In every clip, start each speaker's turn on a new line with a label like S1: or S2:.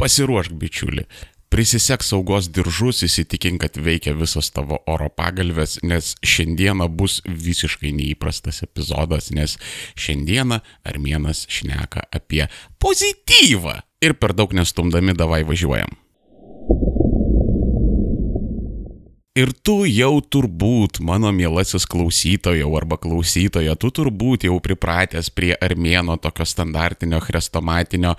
S1: pasiruošk bičiuli. Prisisek saugos diržus, įsitikink, kad veikia visos tavo oro pagalbės, nes šiandieną bus visiškai neįprastas epizodas, nes šiandieną Armėnas šneka apie pozityvą. Ir per daug nestumdami davai važiuojam. Ir tu jau turbūt, mano mielasis klausytojo arba klausytoja, tu turbūt jau pripratęs prie armėno tokio standartinio chrestomatinio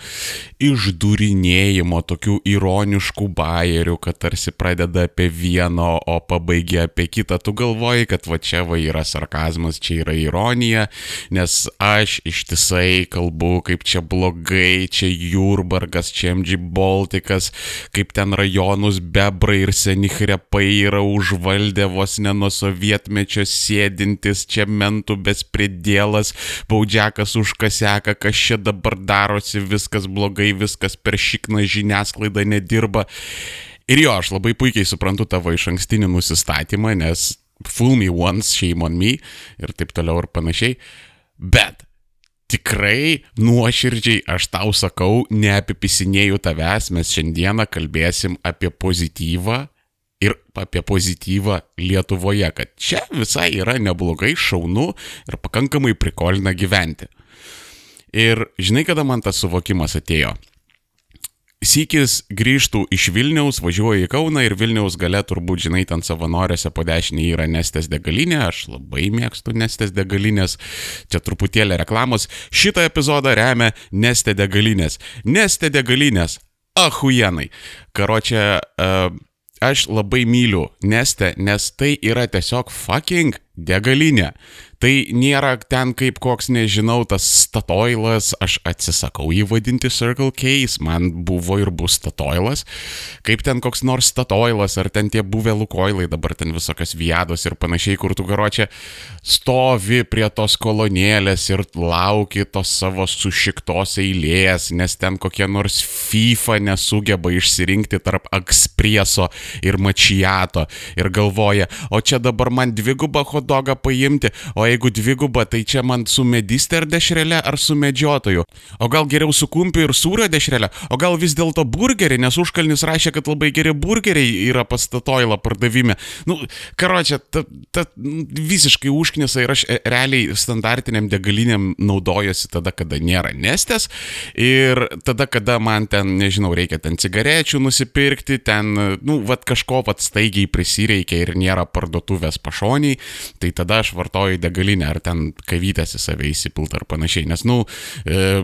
S1: išdūrinėjimo, tokių ironiškų bairių, kad tarsi pradeda apie vieną, o pabaigia apie kitą. Tu galvoji, kad va čia va yra sarkazmas, čia yra ironija, nes aš ištisai kalbu, kaip čia blogai, čia Jurbargas, čia MG Baltikas, kaip ten rajonus bebrai ir seni krepai yra yra užvaldę vos ne nuo sovietmečio sėdintis čia mentų bespridėlas, baudžiakas užkaseka, kas čia dabar darosi, viskas blogai, viskas per šikną žiniasklaidą nedirba. Ir jo, aš labai puikiai suprantu tavo iš ankstinį nusistatymą, nes fool me once, shame on me ir taip toliau ir panašiai. Bet tikrai nuoširdžiai aš tau sakau, neapipisinėjau tavęs, mes šiandieną kalbėsim apie pozityvą ir apie pozityvą Lietuvoje, kad čia visai yra neblogai, šaunu ir pakankamai prikolina gyventi. Ir žinai, kada man tas suvokimas atėjo? Sykis grįžtų iš Vilniaus, važiuoju į Kauną ir Vilniaus gale turbūt, žinai, ten savanoriuose po dešinį yra Nestės degalinė, aš labai mėgstu Nestės degalinės, čia truputėlį reklamos. Šitą epizodą remia Nestė degalinės. Nestė degalinės, ahujenai. Karočią, uh, aš labai myliu Neste, nes tai yra tiesiog fucking degalinė. Tai nėra ten kaip koks, nežinau, tas statoilas, aš atsisakau jį vadinti Circle Case, man buvo ir bus statoilas, kaip ten koks nors statoilas, ar ten tie buvę lukoilai, dabar ten visokios viados ir panašiai, kur tu garočią stovi prie tos kolonėlės ir lauki tos savo sušiktos eilės, nes ten kokie nors FIFA nesugeba išsirinkti tarp ekspreso ir mačiato ir galvoja, o čia dabar man dvigubą hotdogą paimti, o jeigu dviguba, tai čia man su mediste ar dešrelė, ar su medžiotoju. O gal geriau su kumpiu ir sūrio dešrelė, o gal vis dėlto burgerį, nes užkalnis rašė, kad labai geri burgeriai yra pastatoilą pardavime. Nu, karočią, ta, ta visiškai užknisa ir aš e, realiai standartiniam degaliniam naudojuosi tada, kada nėra nestės ir tada, kada man ten, nežinau, reikia ten cigarečių nusipirkti, ten, nu, vad kažko pat staigiai prisireikia ir nėra parduotuvės pašoniai, tai tada aš vartoju degalinį degalinę ar ten kavytės į save įsipilt ar panašiai. Nes, nu, e,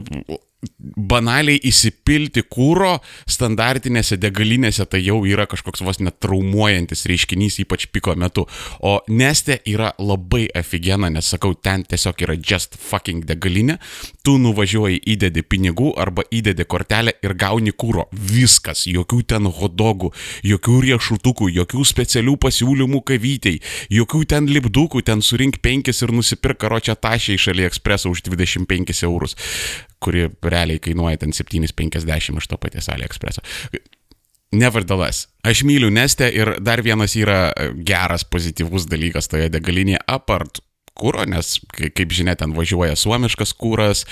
S1: banaliai įsipilti kūro standartinėse degalinėse tai jau yra kažkoks vos net traumuojantis reiškinys, ypač piko metu. O Neste yra labai afigena, nes sakau, ten tiesiog yra just fucking degalinė, tu nuvažiuoji, įdedi pinigų arba įdedi kortelę ir gauni kūro. Viskas, jokių ten hodogų, jokių riešutukų, jokių specialių pasiūlymų kavytei, jokių ten lipdukų, ten surink penkis ir nusipirk karočią tašę iš AliExpress už 25 eurus kuri realiai kainuoja ten 7,50 iš to paties AliExpreso. Nevertheless, aš myliu Nestę ir dar vienas yra geras pozityvus dalykas toje degalinėje, apart kūro, nes, kaip žinia, ten važiuoja suomiškas kūras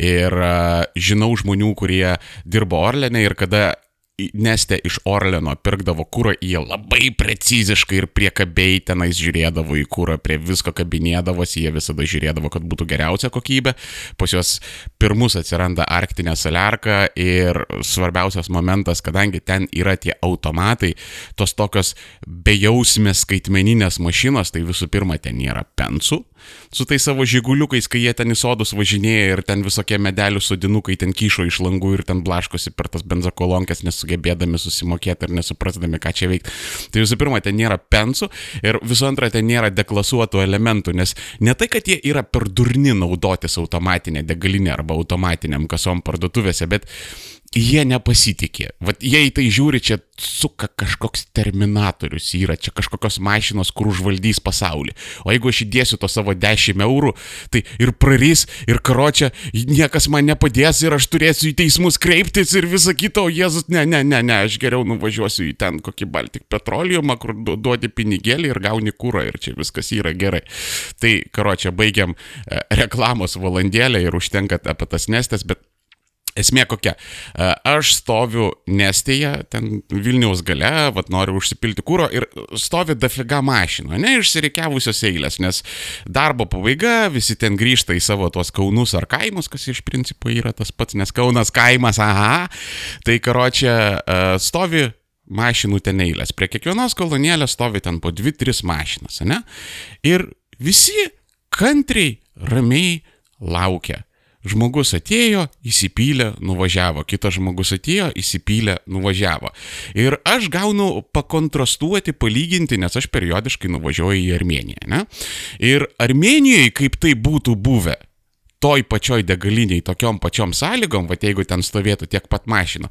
S1: ir uh, žinau žmonių, kurie dirbo Orlenė ir kada Neste iš Orleno pirkdavo kūrą, jie labai preciziškai ir priekabiai tenais žiūrėdavo į kūrą, prie visko kabinėdavosi, jie visada žiūrėdavo, kad būtų geriausia kokybė. Pas juos pirmus atsiranda arktinė saliarka ir svarbiausias momentas, kadangi ten yra tie automatai, tos tokios bejausmės skaitmeninės mašinos, tai visų pirma ten nėra pensų, su tais savo žiguliukais, kai jie ten į sodus važinėja ir ten visokie medelių sodinukai ten kyšo iš langų ir ten blaškosi per tas benzakolonkės, nesugebėdami susimokėti ir nesuprasdami, ką čia veikti. Tai visų pirma, ten nėra pensų ir visų antra, ten nėra deklasuotų elementų, nes ne tai, kad jie yra per durni naudotis automatinė degalinė arba automatiniam kasom parduotuvėse, bet jie nepasitikė. Vat jie į tai žiūri, čia suka kažkoks terminatorius yra, čia kažkokios mašinos, kur užvaldys pasaulį. O jeigu aš įdėsiu to savo 10 eurų, tai ir prarys, ir karočią, niekas man nepadės ir aš turėsiu į teismus kreiptis ir visą kitą, o Jėzus, ne, ne, ne, ne, aš geriau nuvažiuosiu į ten kokį Baltic Petroleumą, kur duodi pinigėlį ir gauni kūrą ir čia viskas yra gerai. Tai karočią, baigiam e, reklamos valandėlę ir užtenka apie tas nestes, bet Esmė kokia. E, aš stoviu Nestėje, ten Vilniaus gale, vad noriu užsipilti kūro ir stovi dafiga mašinų, ne išsireikiavusios eilės, nes darbo pabaiga, visi ten grįžta į savo tuos kaunus ar kaimus, kas iš principo yra tas pats, nes kaunas kaimas, aha. Tai karočią e, stovi mašinų ten eilės. Prie kiekvienos kolonėlės stovi ten po 2-3 mašinas, ne? Ir visi kantriai, ramiai laukia Žmogus atėjo, įsipylė, nuvažiavo, kitas žmogus atėjo, įsipylė, nuvažiavo. Ir aš gaunu pakontrastuoti, palyginti, nes aš periodiškai nuvažiuoju į Armėniją. Ne? Ir Armenijoje, kaip tai būtų buvę, toj pačioj degaliniai, tokiom pačiom sąlygom, va jeigu ten stovėtų tiek pat mašinų,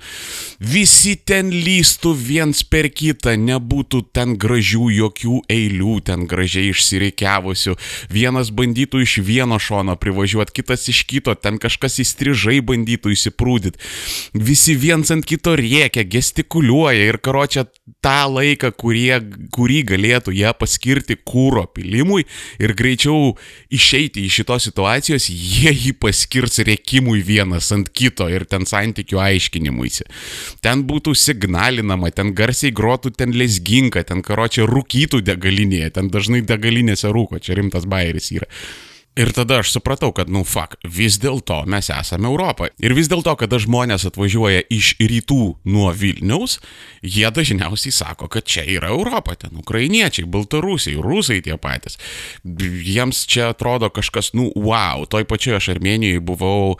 S1: visi ten lystų viens per kitą, nebūtų ten gražių jokių eilių, ten gražiai išsireikiavusių, vienas bandytų iš vieno šono privažiuoti, kitas iš kito, ten kažkas įstrižai bandytų įsiprūdyti, visi viens ant kito rėkia, gestikuliuoja ir karočią tą laiką, kurie, kurį galėtų jie paskirti kūro pilimui ir greičiau išeiti iš šitos situacijos, jie jie jį paskirs rėkimui vienas ant kito ir ten santykių aiškinimuisi. Ten būtų signalinama, ten garsiai grotų ten lesginka, ten karočią rūkytų degalinėje, ten dažnai degalinėse rūko, čia rimtas bairis yra. Ir tada aš supratau, kad, nu, fuck, vis dėlto mes esame Europą. Ir vis dėlto, kada žmonės atvažiuoja iš rytų nuo Vilniaus, jie dažniausiai sako, kad čia yra Europa, ten ukrainiečiai, baltarusiai, rusai tie patys. Jiems čia atrodo kažkas, nu, wow, toj pačioj aš Armenijoje buvau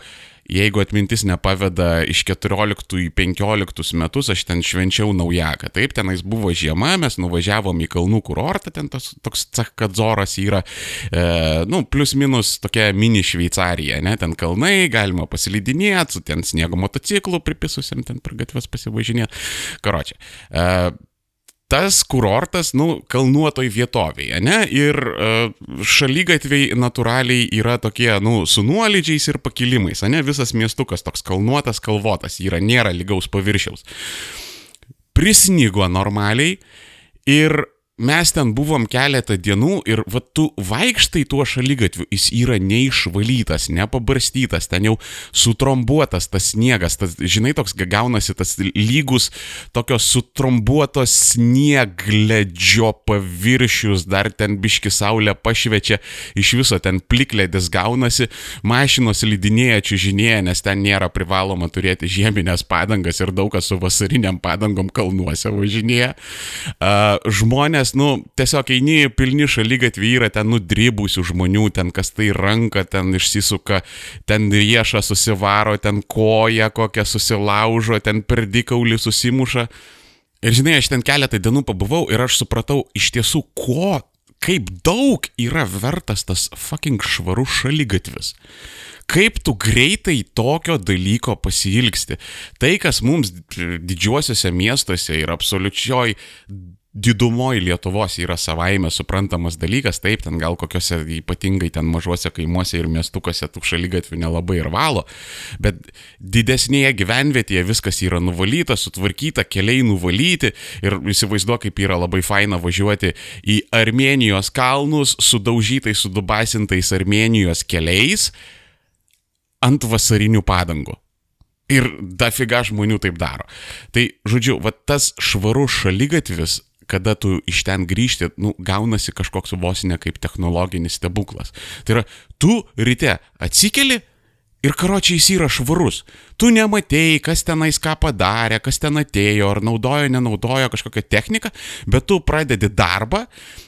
S1: jeigu atmintis nepaveda iš 14 į 15 metus, aš ten švenčiau naujaką. Taip, tenais buvo žiema, mes nuvažiavom į kalnų kurortą, ten tas, toks cakadzoras yra, e, nu, plus minus tokia mini Šveicarija, ne, ten kalnai, galima pasilidinėti, ten sniego motociklu pripisusiam, ten per gatves pasivažinėti. Karočią. E, tas kurortas, nu, kalnuotoj vietovėje, ne? Ir uh, šalygatviai natūraliai yra tokie, nu, su nuolydžiais ir pakilimais, ne? Visas miestukas toks kalnuotas, kalvotas yra, nėra lygaus paviršiaus. Prisnygo normaliai ir mes ten buvom keletą dienų ir va tu vaikštai tuo šalygatviu, jis yra neišvalytas, nepabarstytas, ten jau sutrombuotas tas sniegas, tas, žinai, toks gaunasi tas lygus, tokios sutrombuotos sniegledžio paviršius, dar ten biški saulė pašvečia, iš viso ten plikledis gaunasi, mašinos lydinėja, čiūžinėja, nes ten nėra privaloma turėti žieminės padangas ir daug kas su vasariniam padangom kalnuose važinėja. Uh, žmonės nes, nu, tiesiog eini pilni šalygatvį yra ten nudrybusių žmonių, ten kas tai ranka, ten išsisuka, ten riešą susivaro, ten koja kokią susilaužo, ten per dikaulį susimuša. Ir žinai, aš ten keletą dienų pabuvau ir aš supratau iš tiesų, ko, kaip daug yra vertas tas fucking švarus šalygatvis kaip tu greitai tokio dalyko pasilgsti. Tai, kas mums didžiuosiuose miestuose ir absoliučioj didumoji Lietuvos yra savaime suprantamas dalykas, taip, ten gal kokiuose ypatingai ten mažuose kaimuose ir miestukuose tų šalygatvių nelabai ir valo, bet didesnėje gyvenvietėje viskas yra nuvalyta, sutvarkyta, keliai nuvalyti ir įsivaizduok, kaip yra labai faina važiuoti į Armenijos kalnus sudaužytais, sudubasintais Armenijos keliais ant vasarinių padangų. Ir dafiga žmonių taip daro. Tai, žodžiu, va tas švarus šalygatvis kada tu iš ten grįžti, nu, gaunasi kažkoks vos ne kaip technologinis stebuklas. Tai yra, tu ryte atsikeli ir karočiai jis yra švarus. Tu nematėjai, kas tenais ką padarė, kas ten atėjo, ar naudojo, nenaudojo kažkokią techniką, bet tu pradedi darbą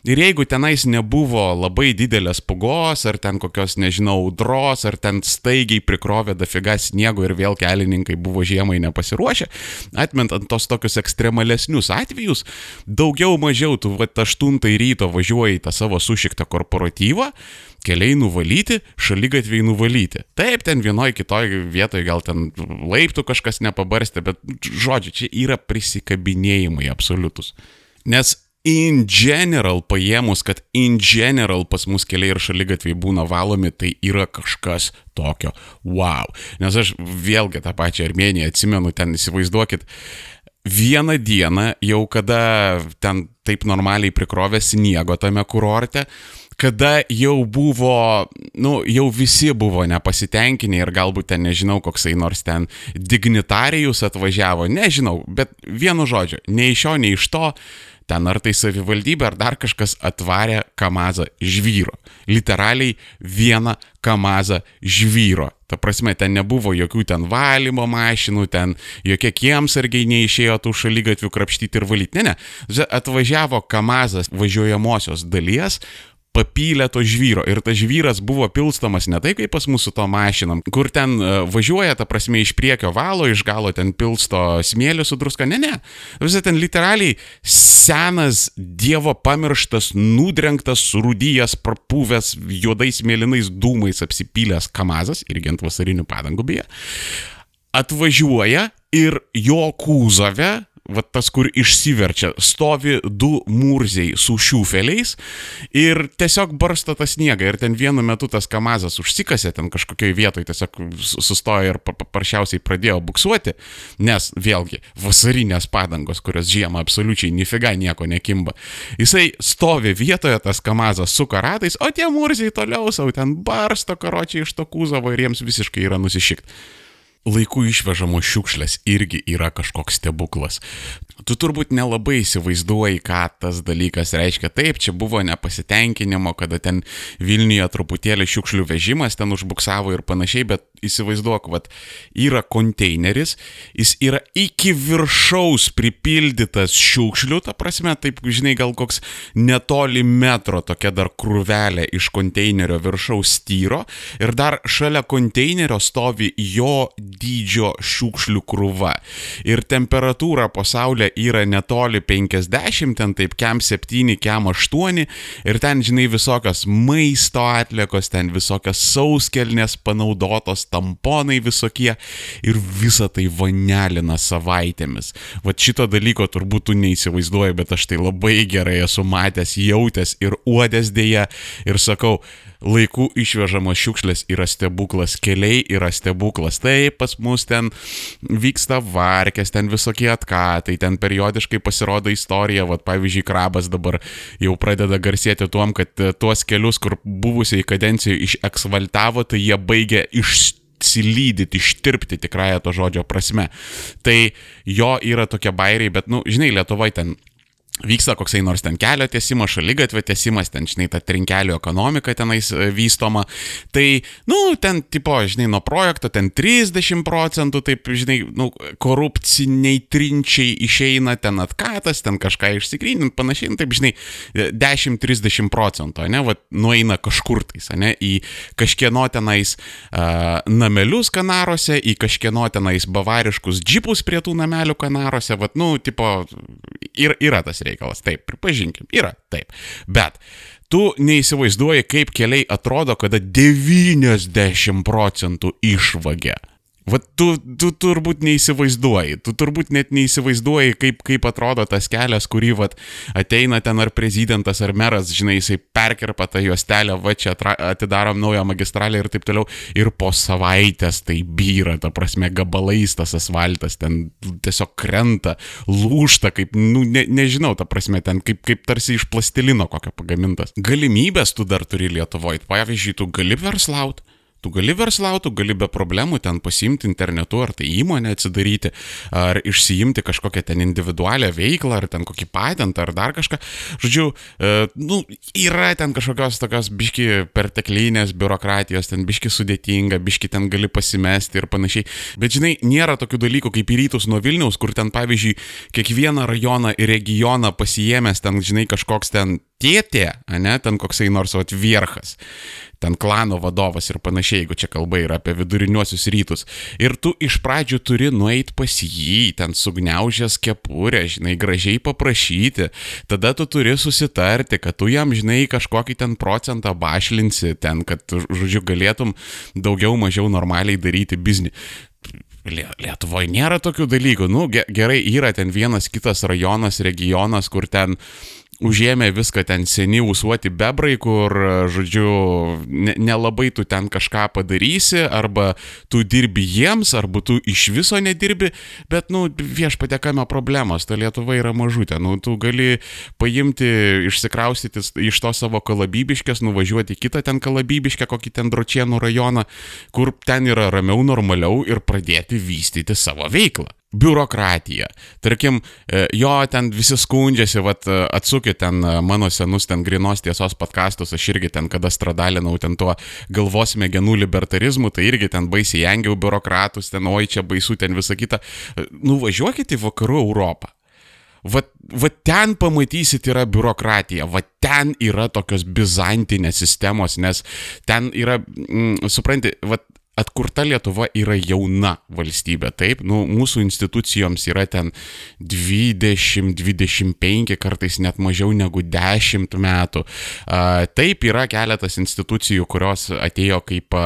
S1: ir jeigu tenais nebuvo labai didelės pugos, ar ten kokios, nežinau, audros, ar ten staigiai prikrovė dafiga sniego ir vėl kelininkai buvo žiemai nepasiruošę, atmentant tos tokius ekstremalesnius atvejus, daugiau mažiau tu va 8 ryto važiuoji į tą savo sušiktą korporatyvą, keliai nuvalyti, šalygatviai nuvalyti. Taip, ten vienoje kitoje vietoje gal ten laiptų kažkas nepabarstė, bet žodžiu, čia yra prisikabinėjimai absoliutus. Nes in general paėmus, kad in general pas mus keliai ir šalygatviai būna valomi, tai yra kažkas tokio wow. Nes aš vėlgi tą pačią Armeniją atsimenu, ten įsivaizduokit, vieną dieną jau kada ten taip normaliai prikrovė sniego tame kurorte, kada jau buvo, nu, jau visi buvo nepasitenkinę ir galbūt ten nežinau, koksai nors ten dignitarijus atvažiavo, nežinau, bet vienu žodžiu, nei iš šio, nei iš to ten ar tai savivaldybė, ar dar kažkas atvarė kamazą žvyro. Literaliai vieną kamazą žvyro. Ta prasme, ten nebuvo jokių ten valymo mašinų, ten jokie kiemsargiai neišėjo tų šalygatvių krapštyti ir valyti. Ne, ne. Atvažiavo kamazas važiuojamosios dalies, papylė to žvyro ir tas žvyras buvo pilstomas ne taip kaip pas mūsų to mašinam, kur ten e, važiuoja, ta prasme, iš priekio valo, iš galo ten pilsto smėlį su druska, ne, ne. Visai ten literaliai senas, dievo pamirštas, nudrenktas, surūdyjas, prapūvęs, juodais mėlynais dūmais apsipylęs kamazas, irgi ant vasarinių padangų beje, atvažiuoja ir jo kūzove va tas, kur išsiverčia, stovi du murziai su šiufeliais ir tiesiog barsto tą sniegą ir ten vienu metu tas kamazas užsikasė ten kažkokioj vietoj, tiesiog sustojo ir paprasčiausiai pradėjo buksuoti, nes vėlgi vasarinės padangos, kurios žiemą absoliučiai nifiga nieko nekimba. Jisai stovi vietoje, tas kamazas su karatais, o tie murziai toliau savo ten barsto karočiai iš to kūzavo ir jiems visiškai yra nusišikt laiku išvežamos šiukšlės irgi yra kažkoks stebuklas. Tu turbūt nelabai įsivaizduoji, ką tas dalykas reiškia. Taip, čia buvo nepasitenkinimo, kada ten Vilniuje truputėlį šiukšlių vežimas ten užbuksavo ir panašiai, bet įsivaizduok, vad, yra konteineris, jis yra iki viršaus pripildytas šiukšlių, ta prasme, taip, žinai, gal koks netoli metro tokia dar krūvelė iš konteinerio viršaus styro ir dar šalia konteinerio stovi jo dydžio šiukšlių krūva. Ir temperatūra pasaulyje yra netoli 50, ten taip kem 7, kem 8 ir ten, žinai, visokios maisto atliekos, ten visokios sauskelnės panaudotos, tamponai visokie ir visa tai vanelina savaitėmis. Vat šito dalyko turbūt tu neįsivaizduoji, bet aš tai labai gerai esu matęs, jautęs ir uodęs dėja ir sakau, laikų išvežamos šiukšlės yra stebuklas, keliai yra stebuklas. Taip, pas mus ten vyksta varkės, ten visokie atkatai, ten periodiškai pasirodo istorija, vad pavyzdžiui, krabas dabar jau pradeda garsėti tuom, kad e, tuos kelius, kur buvusiai kadencijoje išeksvaltavo, tai jie baigia išsilydyti, ištirpti tikrąją to žodžio prasme. Tai jo yra tokie bairiai, bet, nu, žinai, Lietuvoje ten vyksta koksai nors ten kelio tiesimas, šalygatvė tiesimas, ten, žinai, ta trinkelių ekonomika tenais e, vystoma. Tai, nu, ten, tipo, žinai, nuo projekto ten 30 procentų, taip, žinai, nu, korupciniai trinčiai išeina, ten atkatas, ten kažką išsigrynint, panašiai, nu, taip, žinai, 10-30 procentų, ne, va, nueina kažkur tais, ne, į kažkieno tenais uh, namelius Kanaruose, į kažkieno tenais bavariškus džipus prie tų namelių Kanaruose, va, nu, tipo, ir, yra tas reikalas. Taip, pripažinkim, yra taip. Bet tu neįsivaizduoji, kaip keliai atrodo, kada 90 procentų išvagia. Vat tu, tu turbūt neįsivaizduoji, tu turbūt net neįsivaizduoji, kaip, kaip atrodo tas kelias, kurį vat, ateina ten ar prezidentas, ar meras, žinai, jisai perkerpa tą juostelę, va čia atidarom naują magistralę ir taip toliau, ir po savaitės tai byra, ta prasme, gabalais tas asfaltas ten tiesiog krenta, lūšta, kaip, nu, ne, nežinau, ta prasme, ten kaip, kaip tarsi iš plastilino kokio pagamintas. Galimybės tu dar turi Lietuvoje, pavyzdžiui, tu gali verslauti Tu gali verslauti, gali be problemų ten pasimti internetu, ar tai įmonę atsidaryti, ar išsiimti kažkokią ten individualią veiklą, ar ten kokį patentą, ar dar kažką. Žodžiu, e, nu, yra ten kažkokios tokios biški perteklinės biurokratijos, ten biški sudėtinga, biški ten gali pasimesti ir panašiai. Bet žinai, nėra tokių dalykų kaip į rytus nuo Vilniaus, kur ten pavyzdžiui kiekvieną rajoną ir regioną pasijėmęs ten, žinai, kažkoks ten tėtė, ne, ten koksai nors atvierchas ten klano vadovas ir panašiai, jeigu čia kalba yra apie viduriniuosius rytus. Ir tu iš pradžių turi nueiti pas jį, ten sugniaužęs kepurę, žinai, gražiai paprašyti, tada tu turi susitarti, kad tu jam, žinai, kažkokį ten procentą bašlinsi, ten, kad, žodžiu, galėtum daugiau mažiau normaliai daryti biznį. Lietuvoje nėra tokių dalykų. Nu, gerai, yra ten vienas kitas rajonas, regionas, kur ten užėmė viską ten seni usuoti bebrai, kur, žodžiu, nelabai ne tu ten kažką padarysi, arba tu dirbi jiems, arba tu iš viso nedirbi, bet, nu, viešpatekame problemos, ta Lietuva yra mažutė, nu, tu gali paimti, išsikraustyti iš to savo kalabybiškės, nuvažiuoti kitą ten kalabybiškę, kokį ten dročienų rajoną, kur ten yra ramiau, normaliau ir pradėti vystyti savo veiklą biurokratija. Tarkim, e, jo ten visi skundžiasi, vat, e, atsukit ten e, mano senus ten grinos tiesos podkastus, aš irgi ten kada stradalinau ten tuo galvos smegenų libertarizmu, tai irgi ten baisiai engiau biurokratus, ten oi čia baisu, ten visa kita. Nuvažiuokit į vakarų Europą. Va, va ten pamatysit yra biurokratija, va ten yra tokios bizantinės sistemos, nes ten yra, mm, supranti, va atkurta Lietuva yra jauna valstybė, taip, nu, mūsų institucijoms yra ten 20, 25, kartais net mažiau negu 10 metų. Taip, yra keletas institucijų, kurios atėjo kaip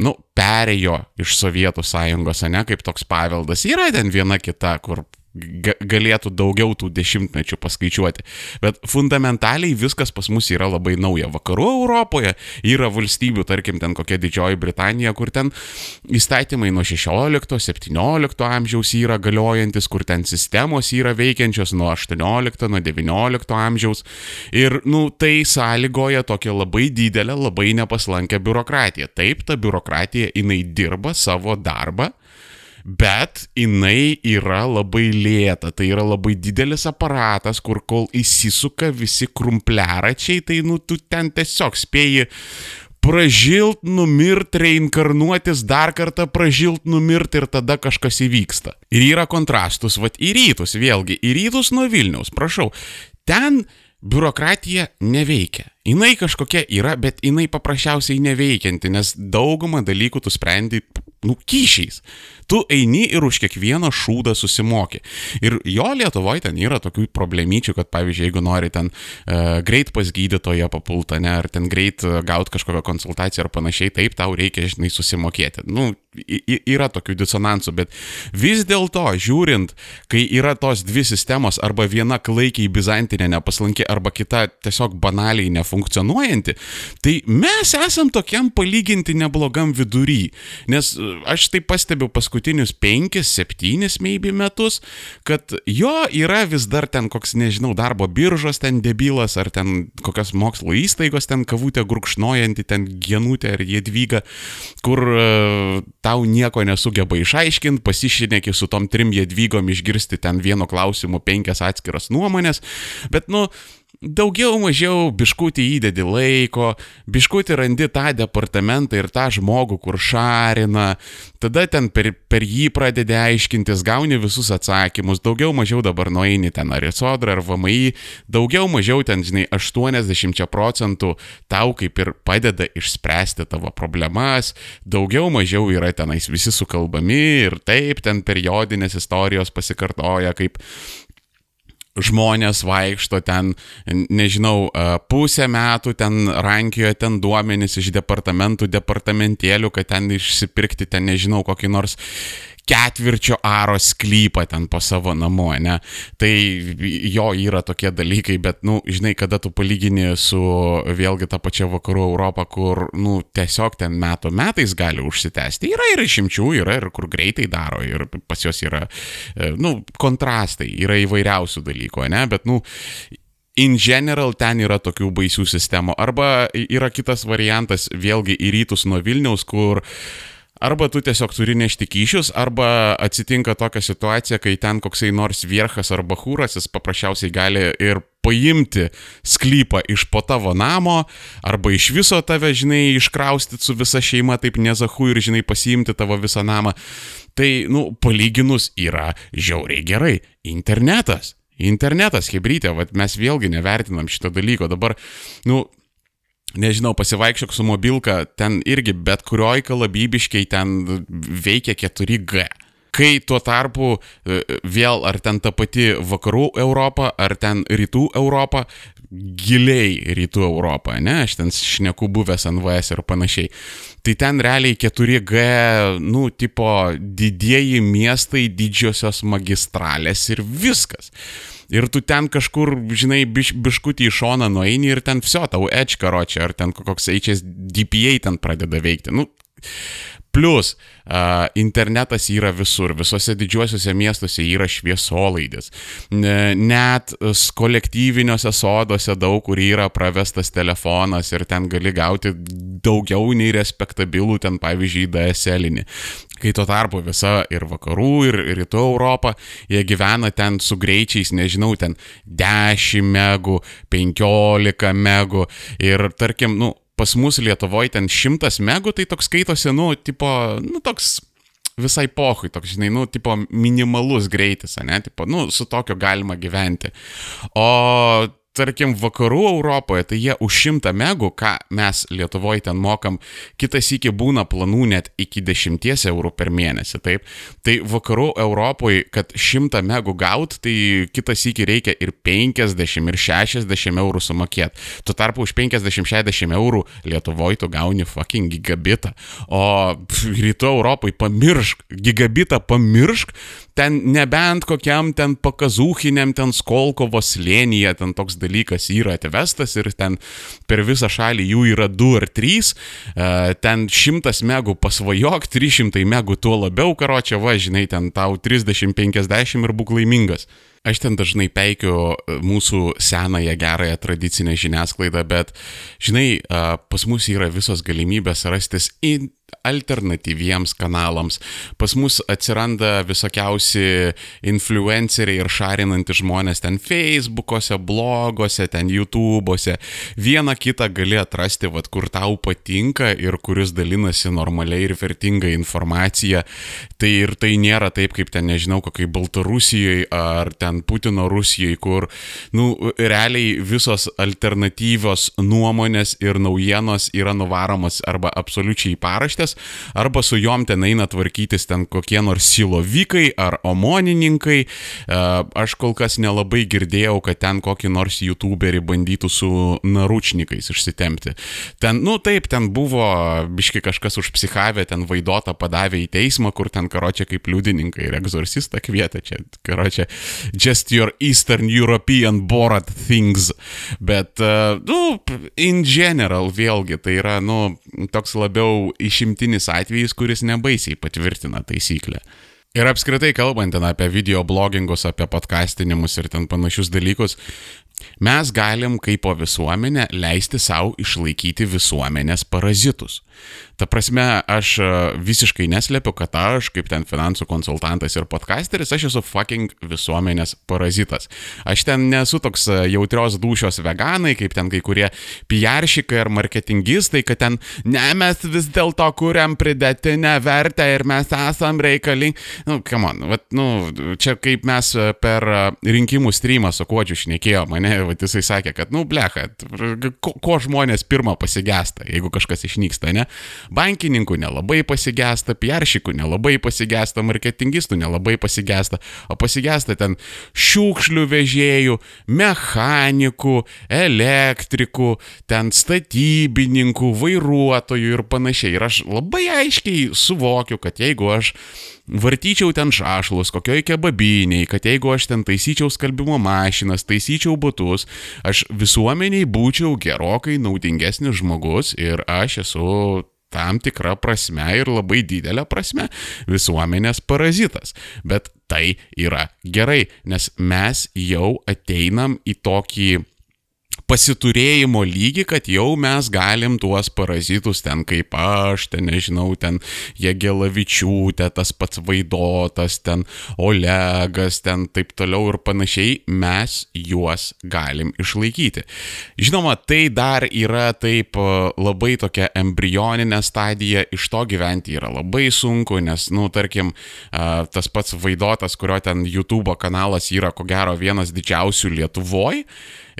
S1: nu, perėjo iš Sovietų sąjungos, ne kaip toks paveldas. Yra ten viena kita, kur galėtų daugiau tų dešimtmečių paskaičiuoti. Bet fundamentaliai viskas pas mus yra labai nauja. Vakarų Europoje yra valstybių, tarkim, ten kokia Didžioji Britanija, kur ten įstatymai nuo 16-17 amžiaus yra galiojantis, kur ten sistemos yra veikiančios nuo 18, nuo 19 amžiaus. Ir, nu, tai sąlygoja tokią labai didelę, labai nepaslankę biurokratiją. Taip, ta biurokratija, jinai dirba savo darbą bet jinai yra labai lėta, tai yra labai didelis aparatas, kur kol įsisuka visi krumpliaračiai, tai nu tu ten tiesiog spėji pražilt, numirt, reinkarnuotis, dar kartą pražilt, numirt ir tada kažkas įvyksta. Ir yra kontrastus, vad į rytus, vėlgi, į rytus nuo Vilniaus, prašau, ten biurokratija neveikia. Jinai kažkokia yra, bet jinai paprasčiausiai neveikianti, nes daugumą dalykų tu sprendi, nu, kyšiais tu eini ir už kiekvieną šūdą susimoki. Ir jo Lietuvoje ten yra tokių problemyčių, kad pavyzdžiui, jeigu nori ten uh, greit pas gydytoją papultą, ne, ar ten greit uh, gauti kažkokią konsultaciją ar panašiai, taip tau reikia, žinai, susimokėti. Nu, yra tokių disonansų, bet vis dėlto, žiūrint, kai yra tos dvi sistemos, arba viena klaikiai bizantinė nepaslanki, arba kita tiesiog banaliai nefunkcionuojanti, tai mes esam tokiam palyginti neblogam vidury. Nes e, aš tai pastebiu paskutinius penkis, septynis maybe metus, kad jo yra vis dar ten koks, nežinau, darbo biržos ten debilas, ar ten kokios mokslo įstaigos ten kavutė gurkšnojanti, ten genutė ar jėdvyga, kur uh, tau nieko nesugeba išaiškinti, pasišinėki su tom trim jėdvygom išgirsti ten vieno klausimu penkias atskiras nuomonės, bet, nu, daugiau mažiau biškutį įdedi laiko, biškutį randi tą departamentą ir tą žmogų, kur šarina, tada ten per, per jį pradedi aiškintis, gauni visus atsakymus, daugiau mažiau dabar nueini ten ar į sodrą ar VMI, daugiau mažiau ten, žinai, 80 procentų tau kaip ir padeda išspręsti tavo problemas, daugiau mažiau yra tenais visi sukalbami ir taip ten periodinės istorijos pasikartoja, kaip žmonės vaikšto ten, nežinau, pusę metų ten rankioja ten duomenys iš departamentų, departamentėlių, kad ten išsipirkti ten, nežinau, kokį nors ketvirčio aro sklypą ten po savo namu, ne? Tai jo yra tokie dalykai, bet, nu, žinai, kada tu palygini su vėlgi tą pačią vakarų Europą, kur, nu, tiesiog ten metų metais gali užsitęsti. Yra ir išimčių, yra ir kur greitai daro, ir pas juos yra, e, nu, kontrastai, yra įvairiausių dalykų, ne? Bet, nu, in general ten yra tokių baisių sistemų. Arba yra kitas variantas, vėlgi į rytus nuo Vilniaus, kur uh, Arba tu tiesiog turi nešti kyšius, arba atsitinka tokia situacija, kai ten koksai nors vierchas arba hūras, jis paprasčiausiai gali ir paimti sklypą iš po tavo namo, arba iš viso tave, žinai, iškraustyti su visa šeima, taip nezahu ir, žinai, pasiimti tavo visą namą. Tai, nu, palyginus yra žiauriai gerai. Internetas. Internetas, hebrytė, mes vėlgi nevertinam šito dalyko. Dabar, nu, nežinau, pasivaikščiok su mobilka, ten irgi bet kurioj kalabybiškai ten veikia 4G. Kai tuo tarpu e, vėl ar ten ta pati vakarų Europa, ar ten rytų Europa, giliai rytų Europą, ne, aš ten šneku buvęs NVS ir panašiai. Tai ten realiai 4G, nu, tipo didieji miestai, didžiosios magistralės ir viskas. ir tu ten kažkur, žinai, biš, biškutį į šoną nueini ir ten viso tau edge karočią, ar ten koks HSDPA ten pradeda veikti. Nu, Plus, uh, internetas yra visur, visose didžiuosiuose miestuose yra šviesolaidis. Net kolektyviniuose soduose daug kur yra pravestas telefonas ir ten gali gauti daugiau nei respektabilų, ten pavyzdžiui, DSL-inį. Kai tuo tarpu visa ir vakarų, ir rytų Europą, jie gyvena ten su greičiais, nežinau, ten 10 megų, 15 megų ir tarkim, nu, pas mus Lietuvoje ten 100 megų, tai toks skaitosi, nu, tipo, nu, toks visai pohui, toks, žinai, nu, tipo, minimalus greitis, ne, tipo, nu, su tokio galima gyventi. O tarkim, vakarų Europoje, tai jie už 100 megų, ką mes Lietuvoje ten mokam, kitas iki būna planų net iki 10 eurų per mėnesį, taip. Tai vakarų Europoje, kad 100 megų gaut, tai kitas iki reikia ir 50, ir 60 eurų sumokėti. Tuo tarpu už 50-60 eurų Lietuvoje tu gauni fucking gigabitą. O rytų Europoje pamiršk, gigabitą pamiršk, ten nebent kokiam ten pakazūchiniam, ten Skolkovo slėnyje, ten toks dalykas yra atvestas ir ten per visą šalį jų yra 2 ar 3, e, ten 100 megų pasvajok, 300 megų tuo labiau, karo čia va, žinai, ten tau 30-50 ir būk laimingas. Aš ten dažnai peikiu e, mūsų senąją gerąją tradicinę žiniasklaidą, bet, žinai, e, pas mus yra visos galimybės rastis į alternatyviems kanalams. Pas mus atsiranda visokiausi influenceriai ir šarinantys žmonės ten Facebook'ose, bloguose, ten YouTube'ose. Vieną kitą gali atrasti, vad kur tau patinka ir kuris dalinasi normaliai ir vertinga informacija. Tai ir tai nėra taip, kaip ten, nežinau, kokiai Baltarusijoje ar ten Putino Rusijoje, kur, nu, realiai visos alternatyvios nuomonės ir naujienos yra nuvaromas arba absoliučiai į paraštę paraštės, arba su juom ten eina tvarkytis ten kokie nors silovikai ar omonininkai. E, aš kol kas nelabai girdėjau, kad ten kokį nors youtuberį bandytų su naručnikais išsitemti. Ten, nu taip, ten buvo biški kažkas užpsichavę, ten vaidotą padavė į teismą, kur ten karočią kaip liudininkai ir egzorcistą kvietė čia, karočią, just your Eastern European borat things. Bet, uh, nu, in general, vėlgi, tai yra, nu, toks labiau išimti išimtinis atvejis, kuris nebaisiai patvirtina taisyklę. Ir apskritai kalbant ten apie video blogingus, apie podcastinimus ir ten panašius dalykus, mes galim kaip po visuomenė leisti savo išlaikyti visuomenės parazitus. Ta prasme, aš e, visiškai neslėpiu, kad aš, kaip ten finansų konsultantas ir podcasteris, aš esu fucking visuomenės parazitas. Aš ten nesu toks e, jautrios dušios veganai, kaip ten kai kurie piaršikai ar marketingistai, kad ten, ne, mes vis dėlto kuriam pridėtinę vertę ir mes esam reikalingi. Nu, come on, vat, nu, čia kaip mes e, per rinkimų streamą su kuodžiu šnekėjo, mane, vat, jisai sakė, kad, nu, blecha, ko, ko žmonės pirmą pasigesta, jeigu kažkas išnyksta, ne? Bankininkų nelabai pasigesta, piaršikų nelabai pasigesta, marketingistų nelabai pasigesta, o pasigesta ten šiukšlių vežėjų, mechanikų, elektrikų, ten statybininkų, vairuotojų ir panašiai. Ir aš labai aiškiai suvokiu, kad jeigu aš vartyčiau ten šašlus, kokioj kebabiniai, kad jeigu aš ten taisyčiau skalbimo mašinas, taisyčiau butus, aš visuomeniai būčiau gerokai naudingesnis žmogus ir aš esu tam tikra prasme ir labai didelė prasme visuomenės parazitas. Bet tai yra gerai, nes mes jau ateinam į tokį pasiturėjimo lygį, kad jau mes galim tuos parazitus ten kaip aš, ten nežinau, ten Jėgelavičiūtė, tas pats Vaidotas, ten Olegas, ten taip toliau ir panašiai, mes juos galim išlaikyti. Žinoma, tai dar yra taip e, labai tokia embrioninė stadija, iš to gyventi yra labai sunku, nes, nu, tarkim, e, tas pats Vaidotas, kurio ten YouTube kanalas yra ko gero vienas didžiausių Lietuvoje,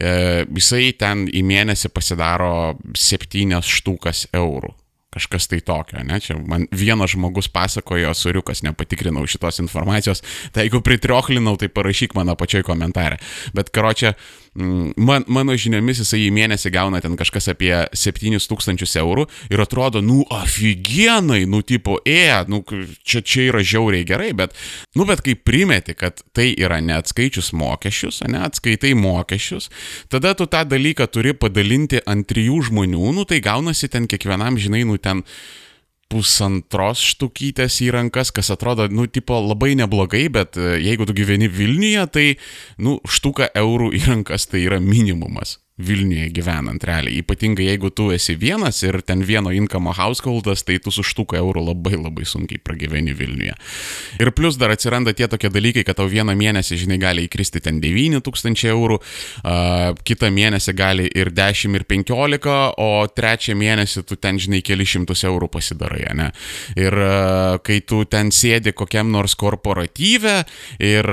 S1: jisai ten į mėnesį pasidaro septynias štukas eurų. Kažkas tai tokio, ne? Čia man vienas žmogus pasakojo, suriukas, nepatikrinau šitos informacijos, tai jeigu pritriochlinau, tai parašyk mano pačioj komentarė. Bet karočią, man, mano žiniomis jisai į mėnesį gauna ten kažkas apie 7000 eurų ir atrodo, nu, aфиgenai, nu, tipo, e, nu, čia, čia yra žiauriai gerai, bet, nu, bet kai primeti, kad tai yra neatskaičius mokesčius, ne, atskaitai mokesčius, tada tu tą dalyką turi padalinti ant trijų žmonių, nu, tai gaunasi ten kiekvienam, žinai, nu, ten pusantros štukytės į rankas, kas atrodo, nu, tipo, labai neblogai, bet e, jeigu tu gyveni Vilniuje, tai, nu, štuka eurų į rankas tai yra minimumas. Vilniuje gyvenant realiai. Ypatingai jeigu tu esi vienas ir ten vieno income householdas, tai tu su štuku eurų labai labai sunkiai pragyveni Vilniuje. Ir plus dar atsiranda tie tokie dalykai, kad tau vieną mėnesį, žinai, gali įkristi ten 9 tūkstančiai eurų, kitą mėnesį gali ir 10 ir 15, o trečią mėnesį tu ten, žinai, keli šimtus eurų pasidarai, ne? Ir kai tu ten sėdi kokiam nors korporatyve ir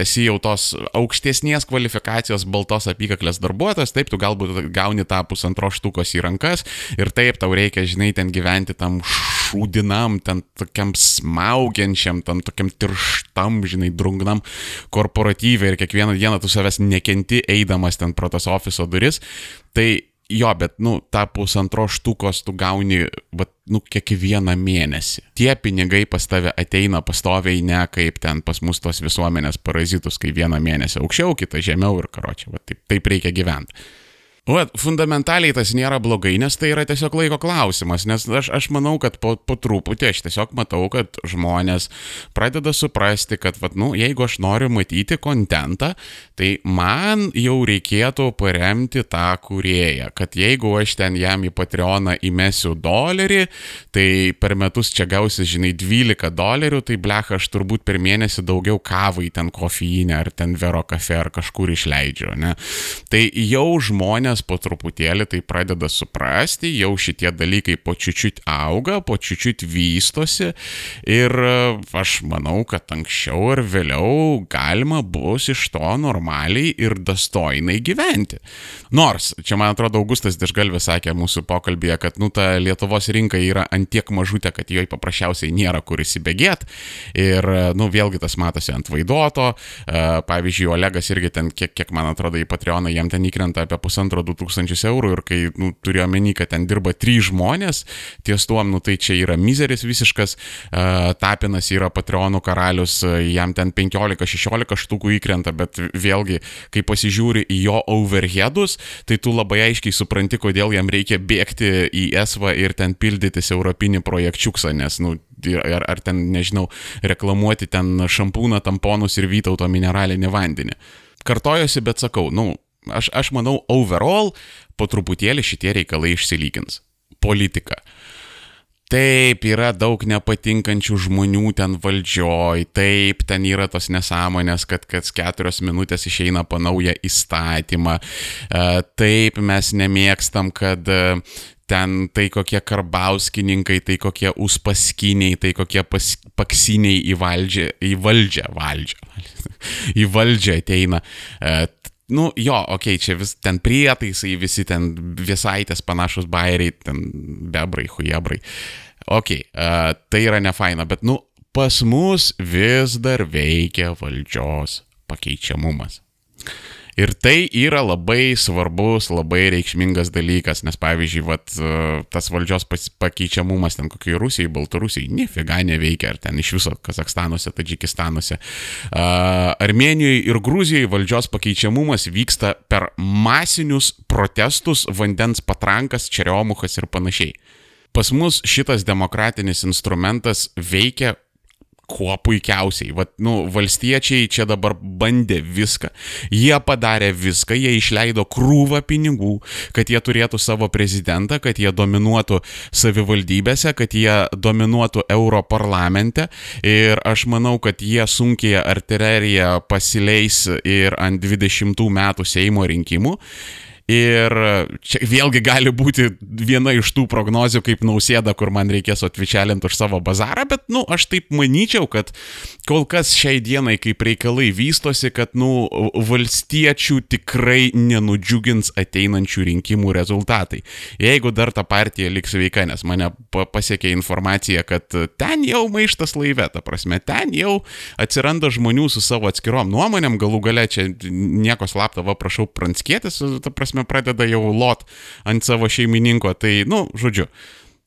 S1: esi jau tos aukštesnės kvalifikacijos baltos apykaklės darbuotojas, štukas, taip, tu galbūt gauni tą pusantro štukos į rankas ir taip, tau reikia, žinai, ten gyventi tam šūdinam, ten tokiam smaugiančiam, tam tokiam tirštam, žinai, drungnam korporatyvai ir kiekvieną dieną tu savęs nekenti eidamas ten pro tas ofiso duris. Tai jo, bet, nu, tą pusantro štukos tu gauni, bet, nu, kiekvieną mėnesį. Tie pinigai pas tave ateina pastoviai, ne kaip ten pas mus tos visuomenės parazitus, kai vieną mėnesį aukščiau, kitą žemiau ir karočią, va taip, taip reikia gyventi. O, fundamentaliai tas nėra blogai, nes tai yra tiesiog laiko klausimas, nes aš, aš manau, kad po, po truputį aš tiesiog matau, kad žmonės pradeda suprasti, kad, vat, nu, jeigu aš noriu matyti kontentą, tai man jau reikėtų paremti tą kurėją, kad jeigu aš ten jam į Patreoną įmesiu dolerį, tai per metus čia gausi, žinai, 12 dolerių, tai blecha aš turbūt per mėnesį daugiau kavai ten kofeinę ar ten vero kafe ar kažkur išleidžiu, ne? Tai jau žmonės žmonės po truputėlį tai pradeda suprasti, jau šitie dalykai po čiučiut auga, po čiučiut vystosi ir e, aš manau, kad anksčiau ar vėliau galima bus iš to normaliai ir dastojnai gyventi. Nors, čia man atrodo, Augustas Dešgalvė sakė mūsų pokalbėje, kad, nu, ta Lietuvos rinka yra antiek mažutė, kad joj paprasčiausiai nėra kur įsibėgėti. Ir, e, nu, vėlgi tas matosi ant vaidoto. E, pavyzdžiui, Olegas irgi ten, kiek, kiek man atrodo, į Patreoną jam ten įkrenta apie pusantro 2000 eurų ir kai nu, turiu omeny, kad ten dirba trys žmonės, ties tuom, nu tai čia yra mizeris visiškas, Tapinas yra Patreonų karalius, jam ten 15-16 štukų įkrenta, bet vėlgi, kai pasižiūri į jo overheadus, tai tu labai aiškiai supranti, kodėl jam reikia bėgti į esvą ir ten pildytis europinį projekčiuksą, nes, nu, ar, ar ten, nežinau, reklamuoti ten šampūną, tamponus ir vytauto mineralinį vandenį. Kartojosi, bet sakau, nu, Aš, aš manau, overall po truputėlį šitie reikalai išsilygins. Politika. Taip, yra daug nepatinkančių žmonių ten valdžioj, taip, ten yra tos nesąmonės, kad kas keturios minutės išeina po naują įstatymą, e, taip, mes nemėgstam, kad e, ten tai kokie karbauskininkai, tai kokie uspaskiniai, tai kokie pas, paksiniai į valdžią, į valdžią, valdžią, į valdžią ateina. Nu jo, okei, okay, čia vis ten prietaisai, visi ten visaitės panašus bairiai, ten bebrai, hujebrai. Okei, okay, uh, tai yra ne faina, bet nu pas mus vis dar veikia valdžios pakeičiamumas. Ir tai yra labai svarbus, labai reikšmingas dalykas, nes pavyzdžiui, vat, e, tas valdžios pakeičiamumas ten kokiai Rusijai, Baltarusijai, nifiga neveikia, ar ten iš viso Kazakstanuose, Tadžikistanuose. Armenijoje ir Gruzijoje valdžios pakeičiamumas vyksta per masinius protestus, vandens patrankas, čeriomukas ir panašiai. Pas mus šitas demokratinis instrumentas veikia kuo puikiausiai. Vat, nu, valstiečiai čia dabar bandė viską. Jie padarė viską, jie išleido krūvą pinigų, kad jie turėtų savo prezidentą, kad jie dominuotų savivaldybėse, kad jie dominuotų Europarlamente. Ir aš manau, kad jie sunkiai artileriją pasileis ir ant 20 metų Seimo rinkimų. Ir čia vėlgi gali būti viena iš tų prognozių kaip nausėda, kur man reikės atvičelinti už savo bazarą, bet, nu, aš taip manyčiau, kad kol kas šiai dienai, kaip reikalai vystosi, kad, nu, valstiečių tikrai nenudžiugins ateinančių rinkimų rezultatai. Jeigu dar ta partija liks veika, nes mane pasiekė informacija, kad ten jau maištas laive, ta prasme, ten jau atsiranda žmonių su savo atskirom nuomonėm, galų gale čia nieko slapta, va prašau, pranskėtis, ta prasme, prasme, pradeda jau lot ant savo šeimininko. Tai, nu, žodžiu.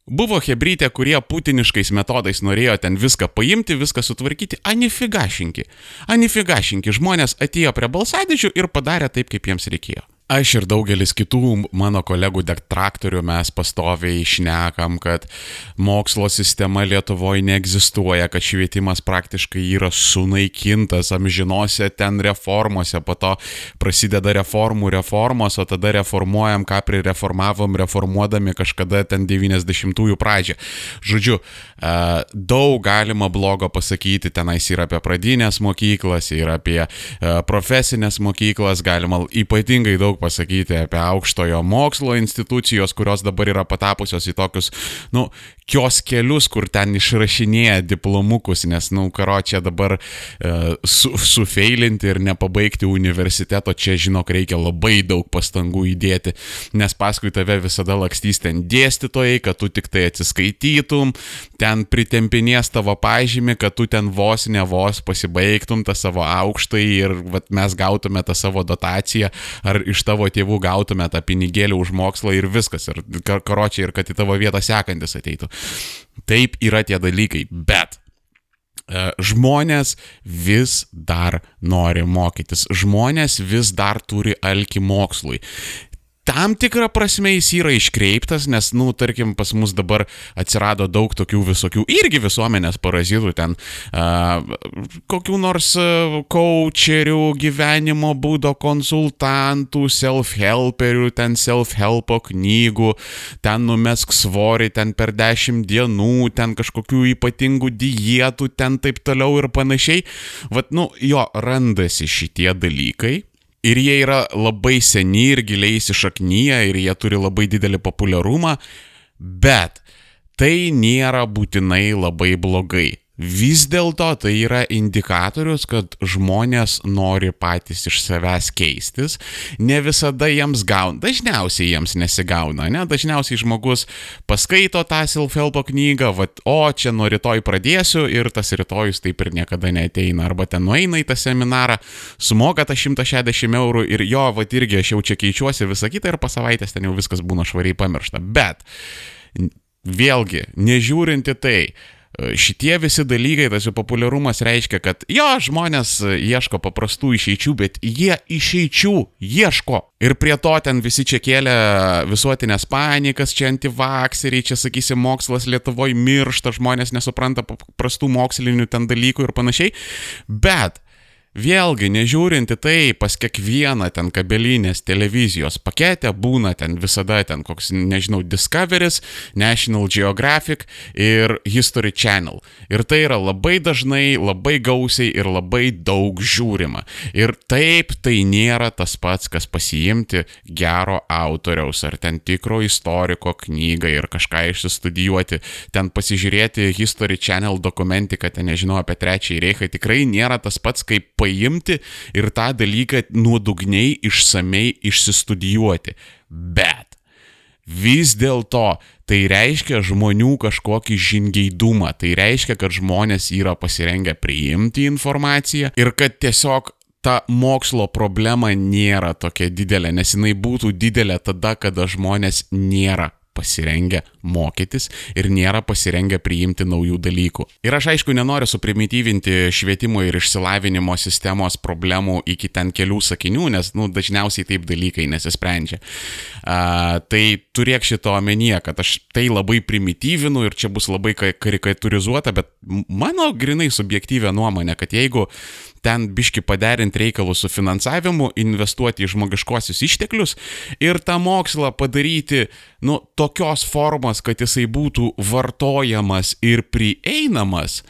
S1: Buvo hebrytė, kurie putiniškais metodais norėjo ten viską paimti, viską sutvarkyti, anifigašinki. Anifigašinki žmonės atėjo prie balsadėžių ir padarė taip, kaip jiems reikėjo. Aš ir daugelis kitų mano kolegų detraktorių mes pastoviai išnekam, kad mokslo sistema Lietuvoje neegzistuoja, kad švietimas praktiškai yra sunaikintas amžinose ten reformose, po to prasideda reformų reformos, o tada reformuojam, ką prireformavom, reformuodami kažkada ten 90-ųjų pradžią. Žodžiu, e, daug galima blogo pasakyti tenais ir apie pradinės mokyklas, ir apie e, profesinės mokyklas, galima ypatingai daug daug pasakyti apie aukštojo mokslo institucijos, kurios dabar yra patapusios į tokius, nu, kioskelius, kur ten išrašinėja diplomukus, nes, nu, karo čia dabar e, su, sufeilinti ir nepabaigti universiteto, čia, žinok, reikia labai daug pastangų įdėti, nes paskui tave visada lakstys ten dėstytojai, kad tu tik tai atsiskaitytum, ten pritempinės tavo pažymį, kad tu ten vos ne vos pasibaigtum tą savo aukštai ir vat, mes gautume tą savo dotaciją, ar iš tavo tėvų gautume tą pinigėlį už mokslą ir viskas, ir karočiai, ir kad į tavo vietą sekantis ateitų. Taip yra tie dalykai, bet e, žmonės vis dar nori mokytis, žmonės vis dar turi alki mokslui tam tikrą prasme jis yra iškreiptas, nes, nu, tarkim, pas mus dabar atsirado daug tokių visokių irgi visuomenės parazitų, ten uh, kokių nors coacherių, gyvenimo būdo konsultantų, self-helperių, ten self-helpo knygų, ten numesk svorį, ten per dešimt dienų, ten kažkokių ypatingų dietų, ten taip toliau ir panašiai. Vat, nu, jo, randasi šitie dalykai Ir jie yra labai seni ir giliai įsišaknyje ir jie turi labai didelį populiarumą, bet tai nėra būtinai labai blogai. Vis dėlto tai yra indikatorius, kad žmonės nori patys iš savęs keistis, ne visada jiems gauna, dažniausiai jiems nesigauna, ne, dažniausiai žmogus paskaito tą self-helpo knygą, va, o čia nuo rytoj pradėsiu ir tas rytojus taip ir niekada neteina, arba ten nueina į tą seminarą, sumoka tą 160 eurų ir jo, va, irgi aš jau čia keičiuosi visą kitą ir po savaitės ten jau viskas būna švariai pamiršta, bet vėlgi, nežiūrinti tai, šitie visi dalykai, tas jų populiarumas reiškia, kad jo, žmonės ieško paprastų išeičių, bet jie išeičių ieško. Ir prie to ten visi čia kėlė visuotinės panikas, čia antivakseriai, čia sakysim, mokslas Lietuvoje miršta, žmonės nesupranta paprastų mokslinių ten dalykų ir panašiai. Bet Vėlgi, nežiūrinti tai, pas kiekvieną ten kabelinės televizijos paketę būna ten visada ten koks, nežinau, Discovery's, National Geographic ir History Channel. Ir tai yra labai dažnai, labai gausiai ir labai daug žiūrima. Ir taip tai nėra tas pats, kas pasiimti gero autoriaus ar ten tikro istoriko knygą ir kažką išsistudijuoti, ten pasižiūrėti History Channel dokumentiką, ten nežinau apie trečiąjį reichą, tikrai nėra tas pats kaip paimti ir tą dalyką nuodugniai, išsamei išsistudijuoti. Bet vis dėlto tai reiškia žmonių kažkokį žingeidumą, tai reiškia, kad žmonės yra pasirengę priimti informaciją ir kad tiesiog ta mokslo problema nėra tokia didelė, nes jinai būtų didelė tada, kada žmonės nėra pasirengę mokytis ir nėra pasirengę priimti naujų dalykų. Ir aš aišku nenoriu suprimityvinti švietimo ir išsilavinimo sistemos problemų iki ten kelių sakinių, nes nu, dažniausiai taip dalykai nesisprendžia. A, tai turėk šito omenyje, kad aš tai labai primityvinu ir čia bus labai karikaturizuota, bet mano grinai subjektyvė nuomonė, kad jeigu ten biški paderinti reikalus su finansavimu, investuoti į žmogiškuosius išteklius ir tą mokslą padaryti, nu, tokios formos, kad jisai būtų vartojamas ir prieinamas,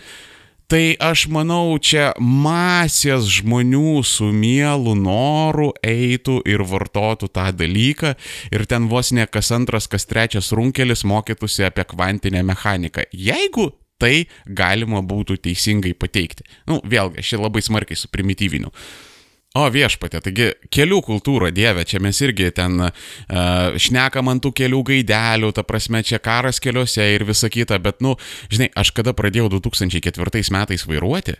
S1: Tai aš manau, čia masės žmonių su mielu noru eitų ir vartotų tą dalyką ir ten vos ne kas antras, kas trečias runkelis mokytųsi apie kvantinę mechaniką. Jeigu tai galima būtų teisingai pateikti. Na, nu, vėlgi, aš čia labai smarkiai suprimityviniu. O viešpatė, taigi kelių kultūra, dieve, čia mes irgi ten uh, šnekam ant tų kelių gaidelių, ta prasme, čia karas keliuose ir visa kita, bet, nu, žinai, aš kada pradėjau 2004 metais vairuoti,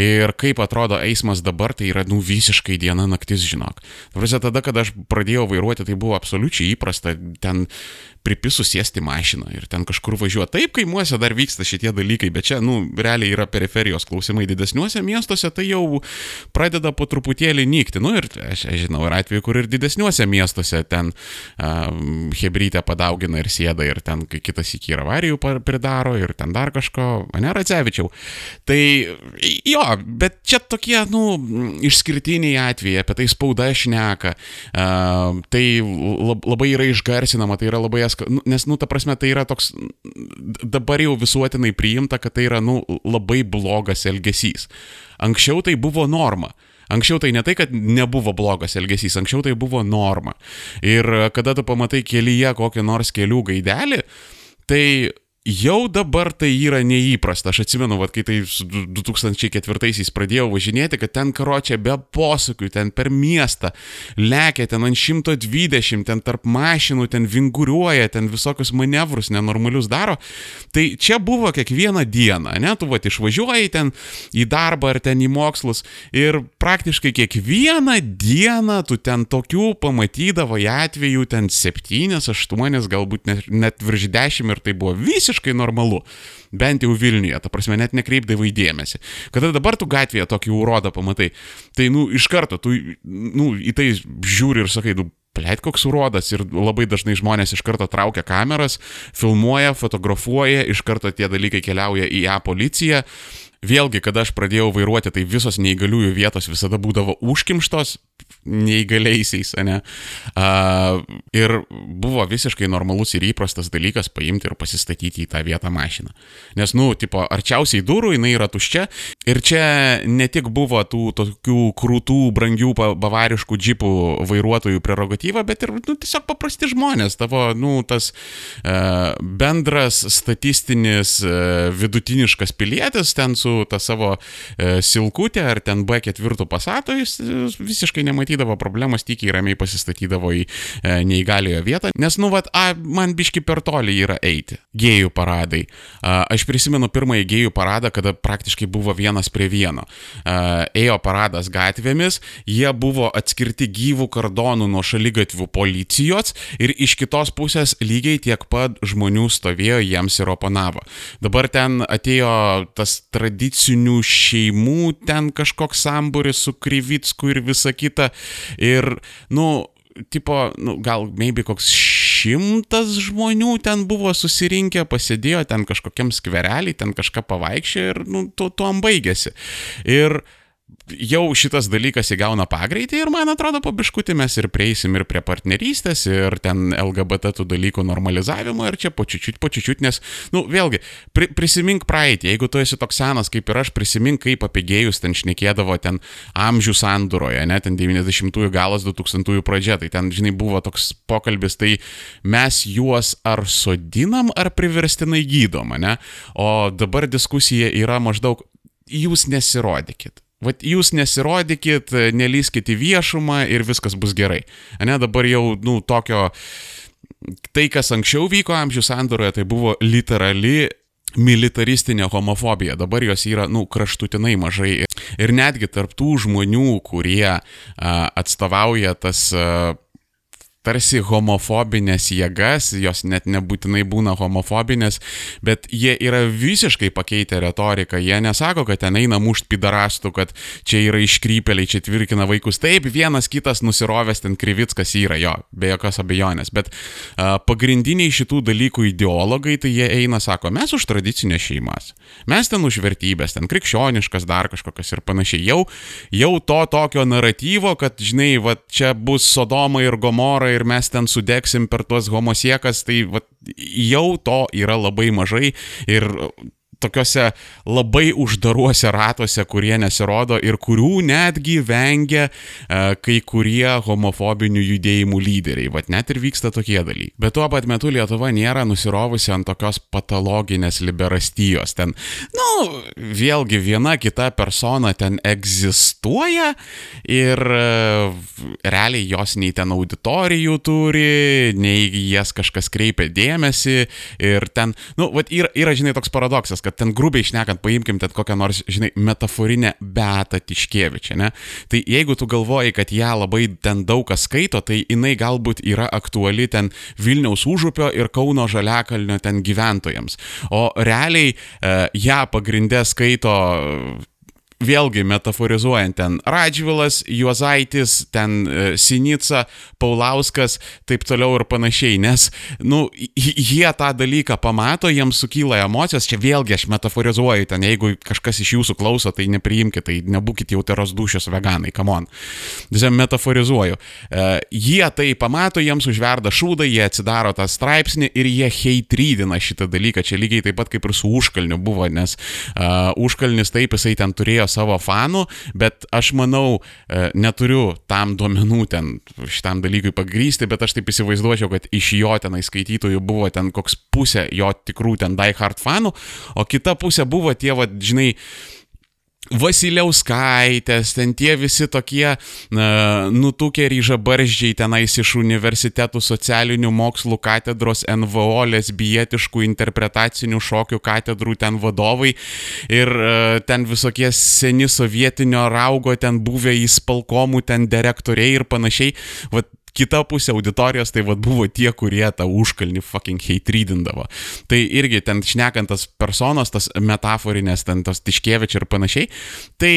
S1: Ir kaip atrodo eismas dabar, tai yra, nu, visiškai diena naktis, žinok. Prasė, tada, kada aš pradėjau vairuoti, tai buvo absoliučiai įprasta ten pripisus sėsti mašiną ir ten kažkur važiuoti. Taip, kaimuose dar vyksta šitie dalykai, bet čia, nu, realiai yra periferijos klausimai. Didesniuose miestuose tai jau pradeda po truputėlį nykti. Nu ir aš, aš žinau, ir atveju, kur ir didesniuose miestuose ten um, hebrytę padaugina ir sėda ir ten kitas iki ir avarijų pridaro ir ten dar kažko, ne, Radzevičiau. Tai jo, bet čia tokie, nu, išskirtiniai atvejai, apie tai spauda šneka, uh, tai labai yra išgarsinama, tai yra labai nes, nu, nes, nu, ta prasme, tai yra toks, dabar jau visuotinai priimta, kad tai yra, nu, labai blogas elgesys. Anksčiau tai buvo norma. Anksčiau tai ne tai, kad nebuvo blogas elgesys, anksčiau tai buvo norma. Ir kada tu pamatai kelyje kokį nors kelių gaidelį, tai jau dabar tai yra neįprasta. Aš atsimenu, vat, kai tai 2004-aisiais pradėjau važinėti, kad ten karočią be posūkių, ten per miestą, lekia ten ant 120, ten tarp mašinų, ten vinguriuoja, ten visokius manevrus nenormalius daro. Tai čia buvo kiekvieną dieną, ne, tu vat išvažiuoji ten į darbą ar ten į mokslus ir praktiškai kiekvieną dieną tu ten tokių pamatydavo atvejų, ten 7, 8, galbūt net, virš 10 ir tai buvo visiškai visiškai normalu. Bent jau Vilniuje, ta prasme, net nekreipdavai dėmesį. Kada dabar tu gatvėje tokį urodą pamatai, tai, nu, iš karto tu, nu, į tai žiūri ir sakai, nu, pleit koks urodas ir labai dažnai žmonės iš karto traukia kameras, filmuoja, fotografuoja, iš karto tie dalykai keliauja į ją policiją. Vėlgi, kada aš pradėjau vairuoti, tai visos neįgaliųjų vietos visada būdavo užkimštos, neįgaliaisiais, ne? Uh, ir buvo visiškai normalus ir įprastas dalykas paimti ir pasistatyti į tą vietą mašiną. Nes, nu, tipo, arčiausiai durų jinai yra tuščia ir čia ne tik buvo tų tokių krūtų, brangių, bavariškų džipų vairuotojų prerogatyva, bet ir, nu, tiesiog paprasti žmonės, tavo, nu, tas uh, bendras statistinis uh, vidutiniškas pilietis ten su ta savo uh, silkutė ar ten B4 pasato, jis visiškai nematė matydavo problemos, tykiai ramiai pasistatydavo į e, neįgaliojo vietą, nes, nu, vat, a, man biški per toli yra eiti. Gėjų paradai. A, aš prisimenu pirmąjį gėjų paradą, kada praktiškai buvo vienas prie vieno. A, ėjo paradas gatvėmis, jie buvo atskirti gyvų kardonų nuo šalygatvių policijos ir iš kitos pusės lygiai tiek pat žmonių stovėjo jiems ir oponavo. Dabar ten atėjo tas tradicinių šeimų, ten kažkoks sambūris su Krivicku ir visa kita. Ir, nu, tipo, nu, gal maybe koks šimtas žmonių ten buvo susirinkę, pasėdėjo ten kažkokiam skverelį, ten kažką pavaikščiojo ir, nu, tuo, tuom baigėsi. Ir jau šitas dalykas įgauna pagreitį ir man atrodo po biškutį mes ir prieisim ir prie partnerystės, ir ten LGBT tų dalykų normalizavimo, ir čia po čiučiut, po čiučiut, nes, nu, vėlgi, pri, prisimink praeitį, jeigu tu esi toks senas kaip ir aš, prisimink, kaip apie gėjus ten šnekėdavo ten amžių sandūroje, ne, ten 90-ųjų galas, 2000-ųjų pradžia, tai ten, žinai, buvo toks pokalbis, tai mes juos ar sodinam, ar priverstinai gydom, ne, o dabar diskusija yra maždaug, jūs nesirodykit Vat jūs nesirodykit, nelyskit į viešumą ir viskas bus gerai. Ne, dabar jau, nu, tokio, tai kas anksčiau vyko amžių sandoroje, tai buvo literali militaristinė homofobija. Dabar jos yra, nu, kraštutinai mažai. Ir netgi tarptų žmonių, kurie a, atstovauja tas a, tarsi homofobinės jėgas, jos net nebūtinai būna homofobinės, bet jie yra visiškai pakeitę retoriką. Jie nesako, kad ten eina mušt pidarastų, kad čia yra iškrypeliai, čia tvirkina vaikus. Taip, vienas kitas nusirovęs ten krivickas yra jo, be jokios abejonės. Bet uh, pagrindiniai šitų dalykų ideologai, tai jie eina, sako, mes už tradicinės šeimas, mes ten už vertybės, ten krikščioniškas dar kažkokias ir panašiai. Jau, jau to tokio naratyvo, kad, žinai, va čia bus Sodoma ir Gomora ir mes ten sudegsim per tuos homosiekas, tai va, jau to yra labai mažai. Ir tokiuose labai uždaruose ratuose, kurie nesirodo ir kurių netgi vengia e, kai kurie homofobinių judėjimų lyderiai. Vat net ir vyksta tokie dalykai. Bet tuo pat metu Lietuva nėra nusirovusi ant tokios patologinės liberastijos. Ten, nu, vėlgi viena kita persona ten egzistuoja ir e, realiai jos nei ten auditorijų turi, nei jas kažkas kreipia dėmesį ir ten, nu, vat yra, yra, žinai, toks paradoksas, kad ten grubiai šnekant, paimkim ten kokią nors, žinai, metaforinę Beatą Tiškievičią, ne? Tai jeigu tu galvoji, kad ją labai ten daug kas skaito, tai jinai galbūt yra aktuali ten Vilniaus užupio ir Kauno Žaliakalnio ten gyventojams. O realiai e, ją pagrindę skaito vėlgi metaforizuojant ten Radžvilas, Juozaitis, ten e, Sinica, Paulauskas, taip toliau ir panašiai, nes, nu, jie tą dalyką pamato, jiems sukyla emocijos, čia vėlgi aš metaforizuoju, ten jeigu kažkas iš jūsų klauso, tai nepriimkite, tai nebūkite jau teros dušios veganai, kamon. Tiesiog metaforizuoju. E, jie tai pamato, jiems užverda šūdą, jie atsidaro tą straipsnį ir jie heitrydina šitą dalyką, čia lygiai taip pat kaip ir su užkalniu buvo, nes uh, užkalnis taip jisai ten turėjo savo fanų, bet aš manau, e, neturiu tam duomenų ten šitam dalykui pagrysti, bet aš taip įsivaizduočiau, kad iš jo tenai skaitytojų buvo ten koks pusė jo tikrų ten die hard fanų, o kita pusė buvo tie, va, žinai, Vasiliauskaitės, ten tie visi tokie uh, nutukę ryžabarzdžiai tenais iš universitetų socialinių mokslų katedros NVO lesbietiškų interpretacinių šokių katedrų ten vadovai ir uh, ten visokie seni sovietinio raugo ten buvę įspalkomų ten direktoriai ir panašiai. Vat kita pusė auditorijos tai vad buvo tie, kurie tą užkalnį fucking heitrydindavo. Tai irgi ten šnekantas personos, tas metaforinės, ten tos tiškievičiai ir panašiai, tai,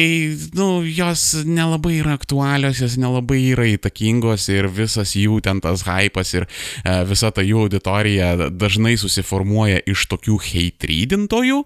S1: nu, jos nelabai yra aktualios, jos nelabai yra įtakingos ir visas jų ten tas hypas ir e, visa ta jų auditorija dažnai susiformuoja iš tokių heitrydintojų.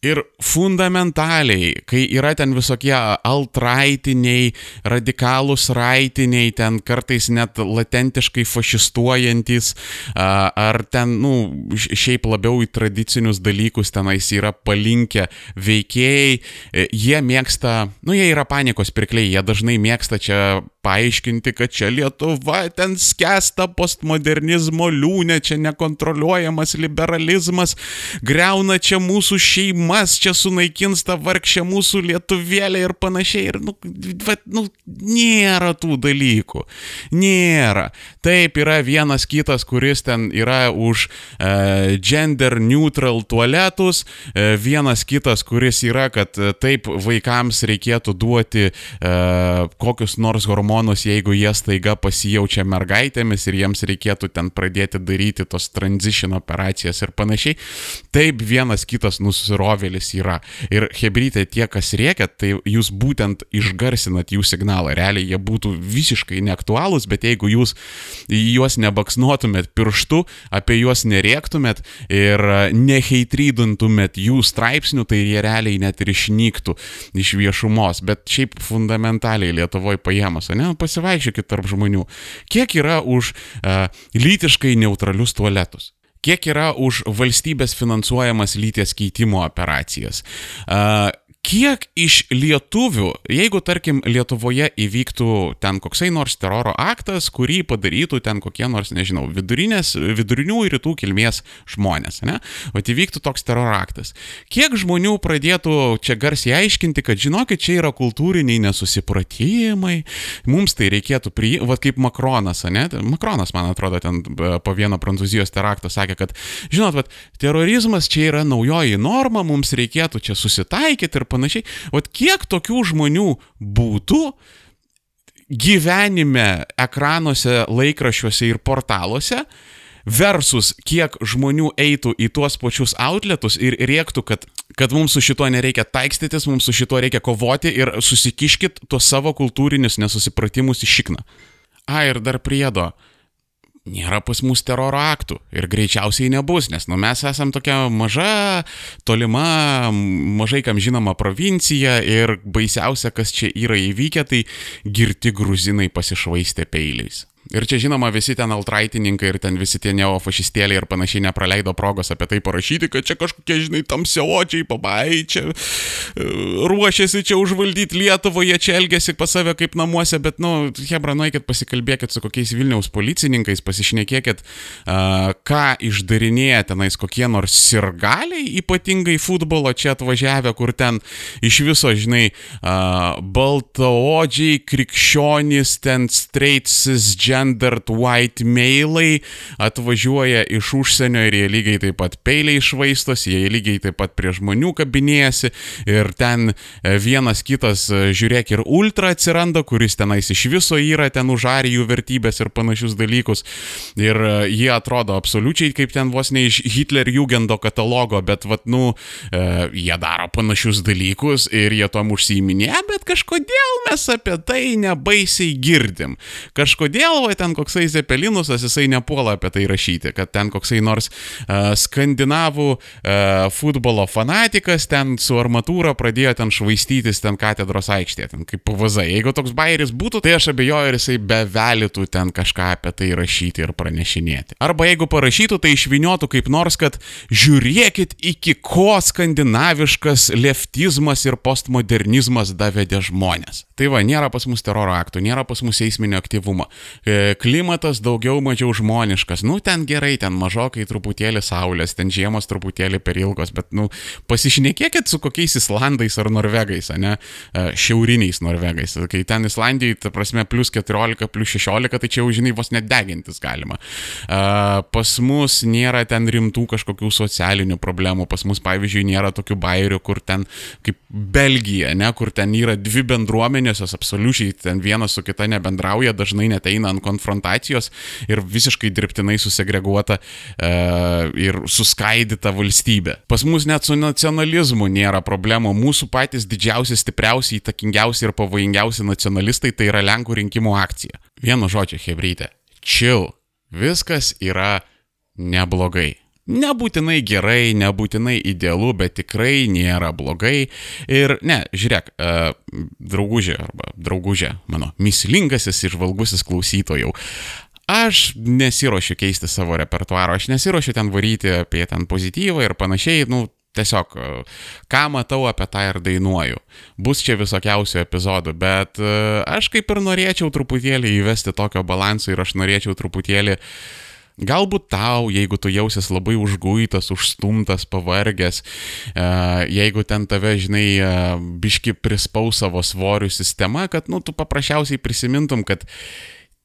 S1: Ir fundamentaliai, kai yra ten visokie altraitiniai, radikalūs raitiniai, ten kartais net latentiškai fašistuojantis, ar ten, nu, šiaip labiau į tradicinius dalykus tenais yra palinkę veikėjai, e, jie mėgsta, nu, jie yra panikos pirkliai, jie dažnai mėgsta čia paaiškinti, kad čia Lietuva ten skęsta postmodernizmo liūnė, čia nekontroliuojamas liberalizmas, greuna čia mūsų šeimas, čia sunaikins tą vargšę mūsų lietuvėlę ir panašiai. Ir, nu, va, nu, nėra tų dalykų. Nėra. Taip, yra vienas kitas, kuris ten yra už uh, gender neutral tualetus, uh, vienas kitas, kuris yra, kad uh, taip vaikams reikėtų duoti uh, kokius nors hormonus hormonus, jeigu jie staiga pasijaučia mergaitėmis ir jiems reikėtų ten pradėti daryti tos transition operacijas ir panašiai. Taip vienas kitas nusirovėlis yra. Ir hebrytė tie, kas rėkia, tai jūs būtent išgarsinat jų signalą. Realiai jie būtų visiškai neaktualūs, bet jeigu jūs juos nebaksnuotumėt pirštu, apie juos nerėktumėt ir neheitrydintumėt jų straipsnių, tai jie realiai net ir išnyktų iš viešumos. Bet šiaip fundamentaliai Lietuvoje paėmus, ne, pasivaikščiokit tarp žmonių. Kiek yra už uh, lytiškai neutralius tualetus? Kiek yra už valstybės finansuojamas lyties keitimo operacijas? Uh, kiek iš lietuvių, jeigu tarkim Lietuvoje įvyktų ten koksai nors teroro aktas, kurį padarytų ten kokie nors, nežinau, vidurinių ir rytų kilmės žmonės, ne? O įvyktų toks teroro aktas. Kiek žmonių pradėtų čia garsiai aiškinti, kad žinokit, čia yra kultūriniai nesusipratimai, mums tai reikėtų priimti, va kaip Makronas, ne? Makronas, man atrodo, ten po vieno prancūzijos terakto sakė, kad, žinot, va, terorizmas čia yra naujoji norma, mums reikėtų čia susitaikyti ir panašiai. O kiek tokių žmonių būtų gyvenime, ekranuose, laikrašiuose ir portaluose, versus kiek žmonių eitų į tuos pačius outletus ir rėktų, kad, kad mums su šituo nereikia taikstytis, mums su šituo reikia kovoti ir susikiškit tuos savo kultūrinius nesusipratimus į šikną. A, ir dar priedo nėra pas mus teroro aktų ir greičiausiai nebus, nes nu, mes esam tokia maža, tolima, mažai kam žinoma provincija ir baisiausia, kas čia yra įvykę, tai girti gruzinai pasišvaistė peiliais. Ir čia žinoma visi ten altraitininkai ir ten visi tie neofašistėliai ir panašiai nepraleido progos apie tai parašyti, kad čia kažkokie, žinai, tamsiočiai, pabai, čia e, ruošiasi čia užvaldyti Lietuvą, jie čia elgesi pas save kaip namuose, bet, nu, Hebra, nueikit pasikalbėkit su kokiais Vilniaus policininkais, pasišnekėkit, uh, ką išdarinėja tenais kokie nors sirgaliai, ypatingai futbolo čia atvažiavę, kur ten iš viso, žinai, uh, baltaodžiai, krikščionys, ten straight cisgendered white mailai atvažiuoja iš užsienio ir jie lygiai taip pat peiliai išvaistosi, jie lygiai taip pat prie žmonių kabinėjasi ir ten e, vienas kitas, e, žiūrėk, ir ultra atsiranda, kuris tenais iš viso yra ten už arijų vertybės ir panašius dalykus. Ir e, jie atrodo absoliučiai kaip ten vos ne iš Hitlerjugendo katalogo, bet, vat, nu, jie daro panašius dalykus ir jie tom užsiiminėja, bet kažkodėl mes apie tai nebaisiai girdim. Kažkodėl, va, ten koksai Zepelinusas, jisai nepuola apie tai rašyti, kad ten koksai nors uh, skandinavų uh, futbolo fanatikas ten su armatūra pradėjo ten švaistytis ten katedros aikštėje, ten kaip PVZ. Jeigu toks bairis būtų, tai aš abejoju, ar jisai bevelytų ten kažką apie tai rašyti ir pranešinėti. Arba jeigu parašytų, tai išviniotų kaip nors, kad žiūrėkit, iki ko skandinaviškas leftizmas ir postmodernizmas davedė žmonės. Tai va, nėra pas mus teroro aktų, nėra pas mus eisminio aktyvumo. E, klimatas daugiau mažiau žmoniškas. Nu, ten gerai, ten mažokai truputėlį saulės, ten žiemos truputėlį per ilgos, bet, nu, pasišnekėkit su kokiais Islandais ar Norvegais, ne? E, šiauriniais Norvegais. Kai ten Islandijai, ta prasme, plus 14, plus 16, tai čia jau, žinai, vos net degintis galima. E, pas mus nėra ten rimtų kažkokių socialinių problemų. Pas mus, pavyzdžiui, nėra tokių bairių, kur ten kaip Belgija, ne, kur ten yra dvi bendruomenės jos absoliučiai ten vienas su kita nebendrauja, dažnai neteina ant konfrontacijos ir visiškai dirbtinai susegreguota e, ir suskaidyta valstybė. Pas mus net su nacionalizmu nėra problemų. Mūsų patys didžiausi, stipriausi, įtakingiausi ir pavojingiausi nacionalistai tai yra Lenkų rinkimų akcija. Vienu žodžiu, Hebrytė. Chill. Viskas yra neblogai. Nebūtinai gerai, nebūtinai idealu, bet tikrai nėra blogai. Ir ne, žiūrėk, uh, draugužė arba draugužė, mano mislingasis išvalgusis klausytojau. Aš nesiuošiu keisti savo repertuaro, aš nesiuošiu ten varyti apie ten pozityvą ir panašiai, nu, tiesiog, e, ką matau apie tą ir dainuoju. Bus čia visokiausių epizodų, bet uh, aš kaip ir norėčiau truputėlį įvesti tokio balanso ir aš norėčiau truputėlį uh, Galbūt tau, jeigu tu jausies labai užguitas, užstumtas, pavargęs, e, jeigu ten tave, žinai, e, biški prispaus savo svorių sistema, kad, nu, tu paprasčiausiai prisimintum, kad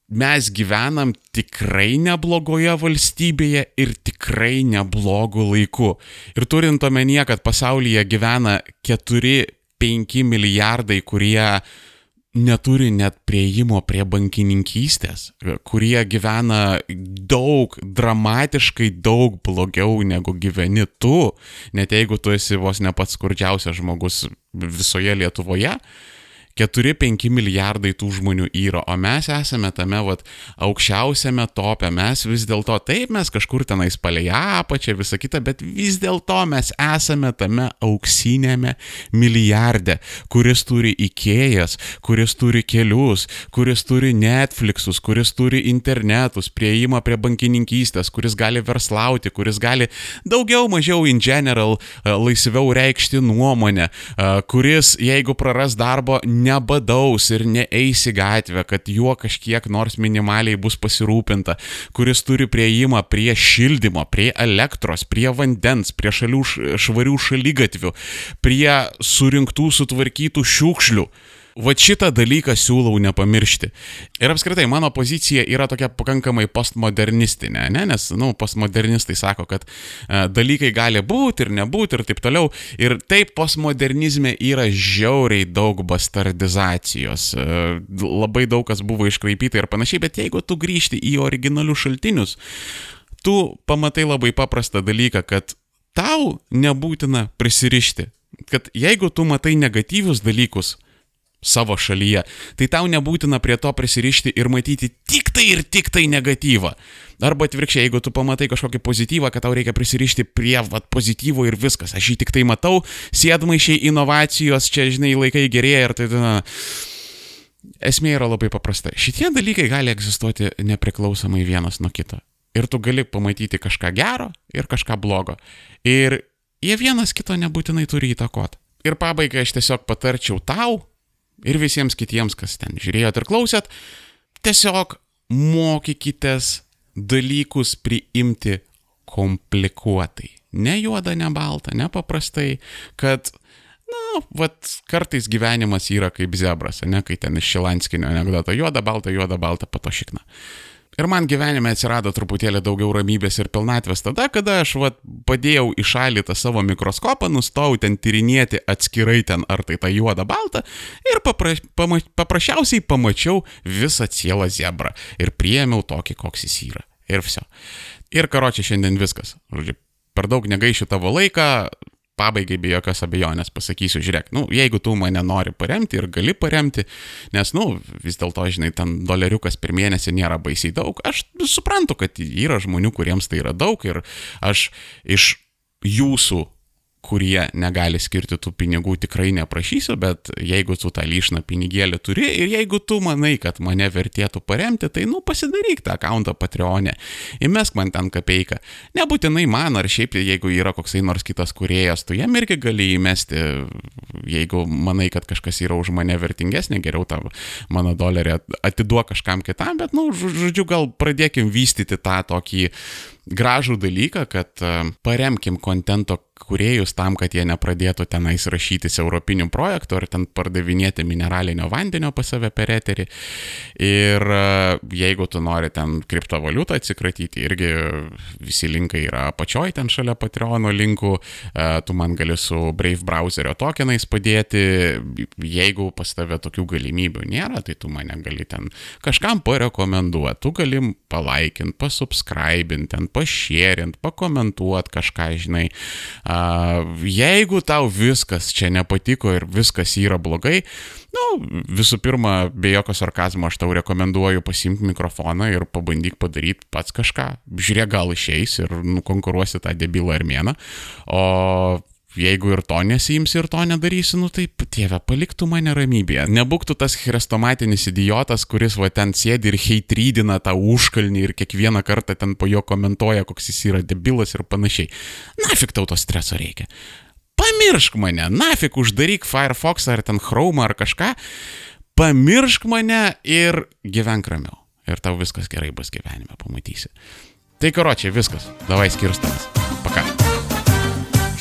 S1: mes gyvenam tikrai neblogoje valstybėje ir tikrai neblogų laikų. Ir turint omenyje, kad pasaulyje gyvena 4-5 milijardai, kurie neturi net prieimo prie bankininkystės, kurie gyvena daug, dramatiškai daug blogiau negu gyveni tu, net jeigu tu esi vos ne pats skurdžiausias žmogus visoje Lietuvoje, 4-5 milijardai tų žmonių yra, o mes esame tame vat, aukščiausiame tope, mes vis dėlto, taip mes kažkur tenais palei apačią, visą kitą, bet vis dėlto mes esame tame auksinėme milijarde, kuris turi įkėjas, kuris turi kelius, kuris turi Netflixus, kuris turi internetus, prieimą prie bankininkystės, kuris gali verslauti, kuris gali daugiau mažiau in general e, laisviau reikšti nuomonę, e, kuris jeigu praras darbo, nebadaus ir neeis į gatvę, kad juo kažkiek nors minimaliai bus pasirūpinta, kuris turi prieimą prie šildymo, prie elektros, prie vandens, prie šalių švarių šalygatvių, prie surinktų sutvarkytų šiukšlių. Va šitą dalyką siūlau nepamiršti. Ir apskritai, mano pozicija yra tokia pakankamai postmodernistinė, ne? nes, na, nu, postmodernistai sako, kad e, dalykai gali būti ir nebūti ir taip toliau. Ir taip, postmodernizme yra žiauriai daug bastardizacijos. E, labai daug kas buvo iškraipyta ir panašiai, bet jeigu tu grįžti į originalius šaltinius, tu pamatai labai paprastą dalyką, kad tau nebūtina prisirišti. Kad jeigu tu matai negatyvius dalykus, savo šalyje, tai tau nebūtina prie to prisirišti ir matyti tik tai ir tik tai negatyvą. Arba atvirkščiai, jeigu tu pamatai kažkokį pozityvą, kad tau reikia prisirišti prie vat, pozityvo ir viskas, aš jį tik tai matau, sėdmaišiai inovacijos, čia žinai, laikai gerėja ir tai... Na, esmė yra labai paprasta. Šitie dalykai gali egzistuoti nepriklausomai vienas nuo kito. Ir tu gali pamatyti kažką gero ir kažką blogo. Ir jie vienas kito nebūtinai turi įtakoti. Ir pabaigai aš tiesiog patarčiau tau ir visiems kitiems, kas ten žiūrėjot ir klausėt, tiesiog mokykitės dalykus priimti komplikuotai. Ne juoda, ne balta, ne paprastai, kad Na, vat kartais gyvenimas yra kaip zebras, ne, kai ten iš Šilanskinio anegdoto juoda, balta, juoda, balta, pato šikna. Ir man gyvenime atsirado truputėlį daugiau ramybės ir pilnatvės tada, kada aš vat, padėjau į šalį tą savo mikroskopą, nustojau ten tyrinėti atskirai ten ar tai tą juodą baltą ir papra, pama, paprasčiausiai pamačiau visą cielą zebrą ir priėmiau tokį, koks jis yra. Ir viso. Ir karočią šiandien viskas. Žodžiu, per daug negaišiu tavo laiką, pabaigai be jokios abejonės pasakysiu, žiūrėk, nu, jeigu tu mane nori paremti ir gali paremti, nes, nu, vis dėlto, žinai, ten doleriukas per mėnesį nėra baisiai daug, aš suprantu, kad yra žmonių, kuriems tai yra daug ir aš iš jūsų kurie negali skirti tų pinigų, tikrai neprašysiu, bet jeigu tu tą lyšną pinigėlį turi ir jeigu tu manai, kad mane vertėtų paremti, tai nu pasidaryk tą akantą Patreonė, įmesk man ten kapeiką. Nebūtinai man ar šiaip, jeigu yra koksai nors kitas kuriejas, tu jam irgi gali įmesti, jeigu manai, kad kažkas yra už mane vertingesnė, geriau tą mano dolerį atiduok kažkam kitam, bet, nu, žodžiu, gal pradėkim vystyti tą tokį gražų dalyką, kad paremkim kontento kuriejus tam, kad jie nepradėtų tenais rašytis europinių projektų ar ten pardavinėti mineralinio vandenio pas save per eterį. Ir e, jeigu tu nori ten kriptovaliutą atsikratyti, irgi visi linkai yra apačioj ten šalia Patreono linkų, e, tu man gali su Brave browserio tokenais padėti, jeigu pas tave tokių galimybių nėra, tai tu mane gali ten kažkam parekomenduoti, tu gali palaikinti, pasubscribinti, ten pašėrinti, pakomentuoti kažką, žinai Jeigu tau viskas čia nepatiko ir viskas yra blogai, nu, visų pirma, be jokio sarkazmo aš tau rekomenduoju pasimti mikrofoną ir pabandyk padaryti pats kažką. Žiūrėk, gal išeis ir nukonkuruosi tą debilą armėną. O Jeigu ir to nesiimsi ir to nedarysi, nu tai tėve, paliktų mane ramybėje. Nebūktų tas chrestomatinis idiotas, kuris va ten sėdi ir heitrydina tą užkalnį ir kiekvieną kartą ten po jo komentuoja, koks jis yra debilas ir panašiai. Nafik tau to streso reikia. Pamiršk mane, nafik uždaryk Firefox ar ten Chrome ar kažką, pamiršk mane ir gyvenk ramiau. Ir tau viskas gerai bus gyvenime, pamatysi. Tai karočiai, viskas. Davai skirstamas.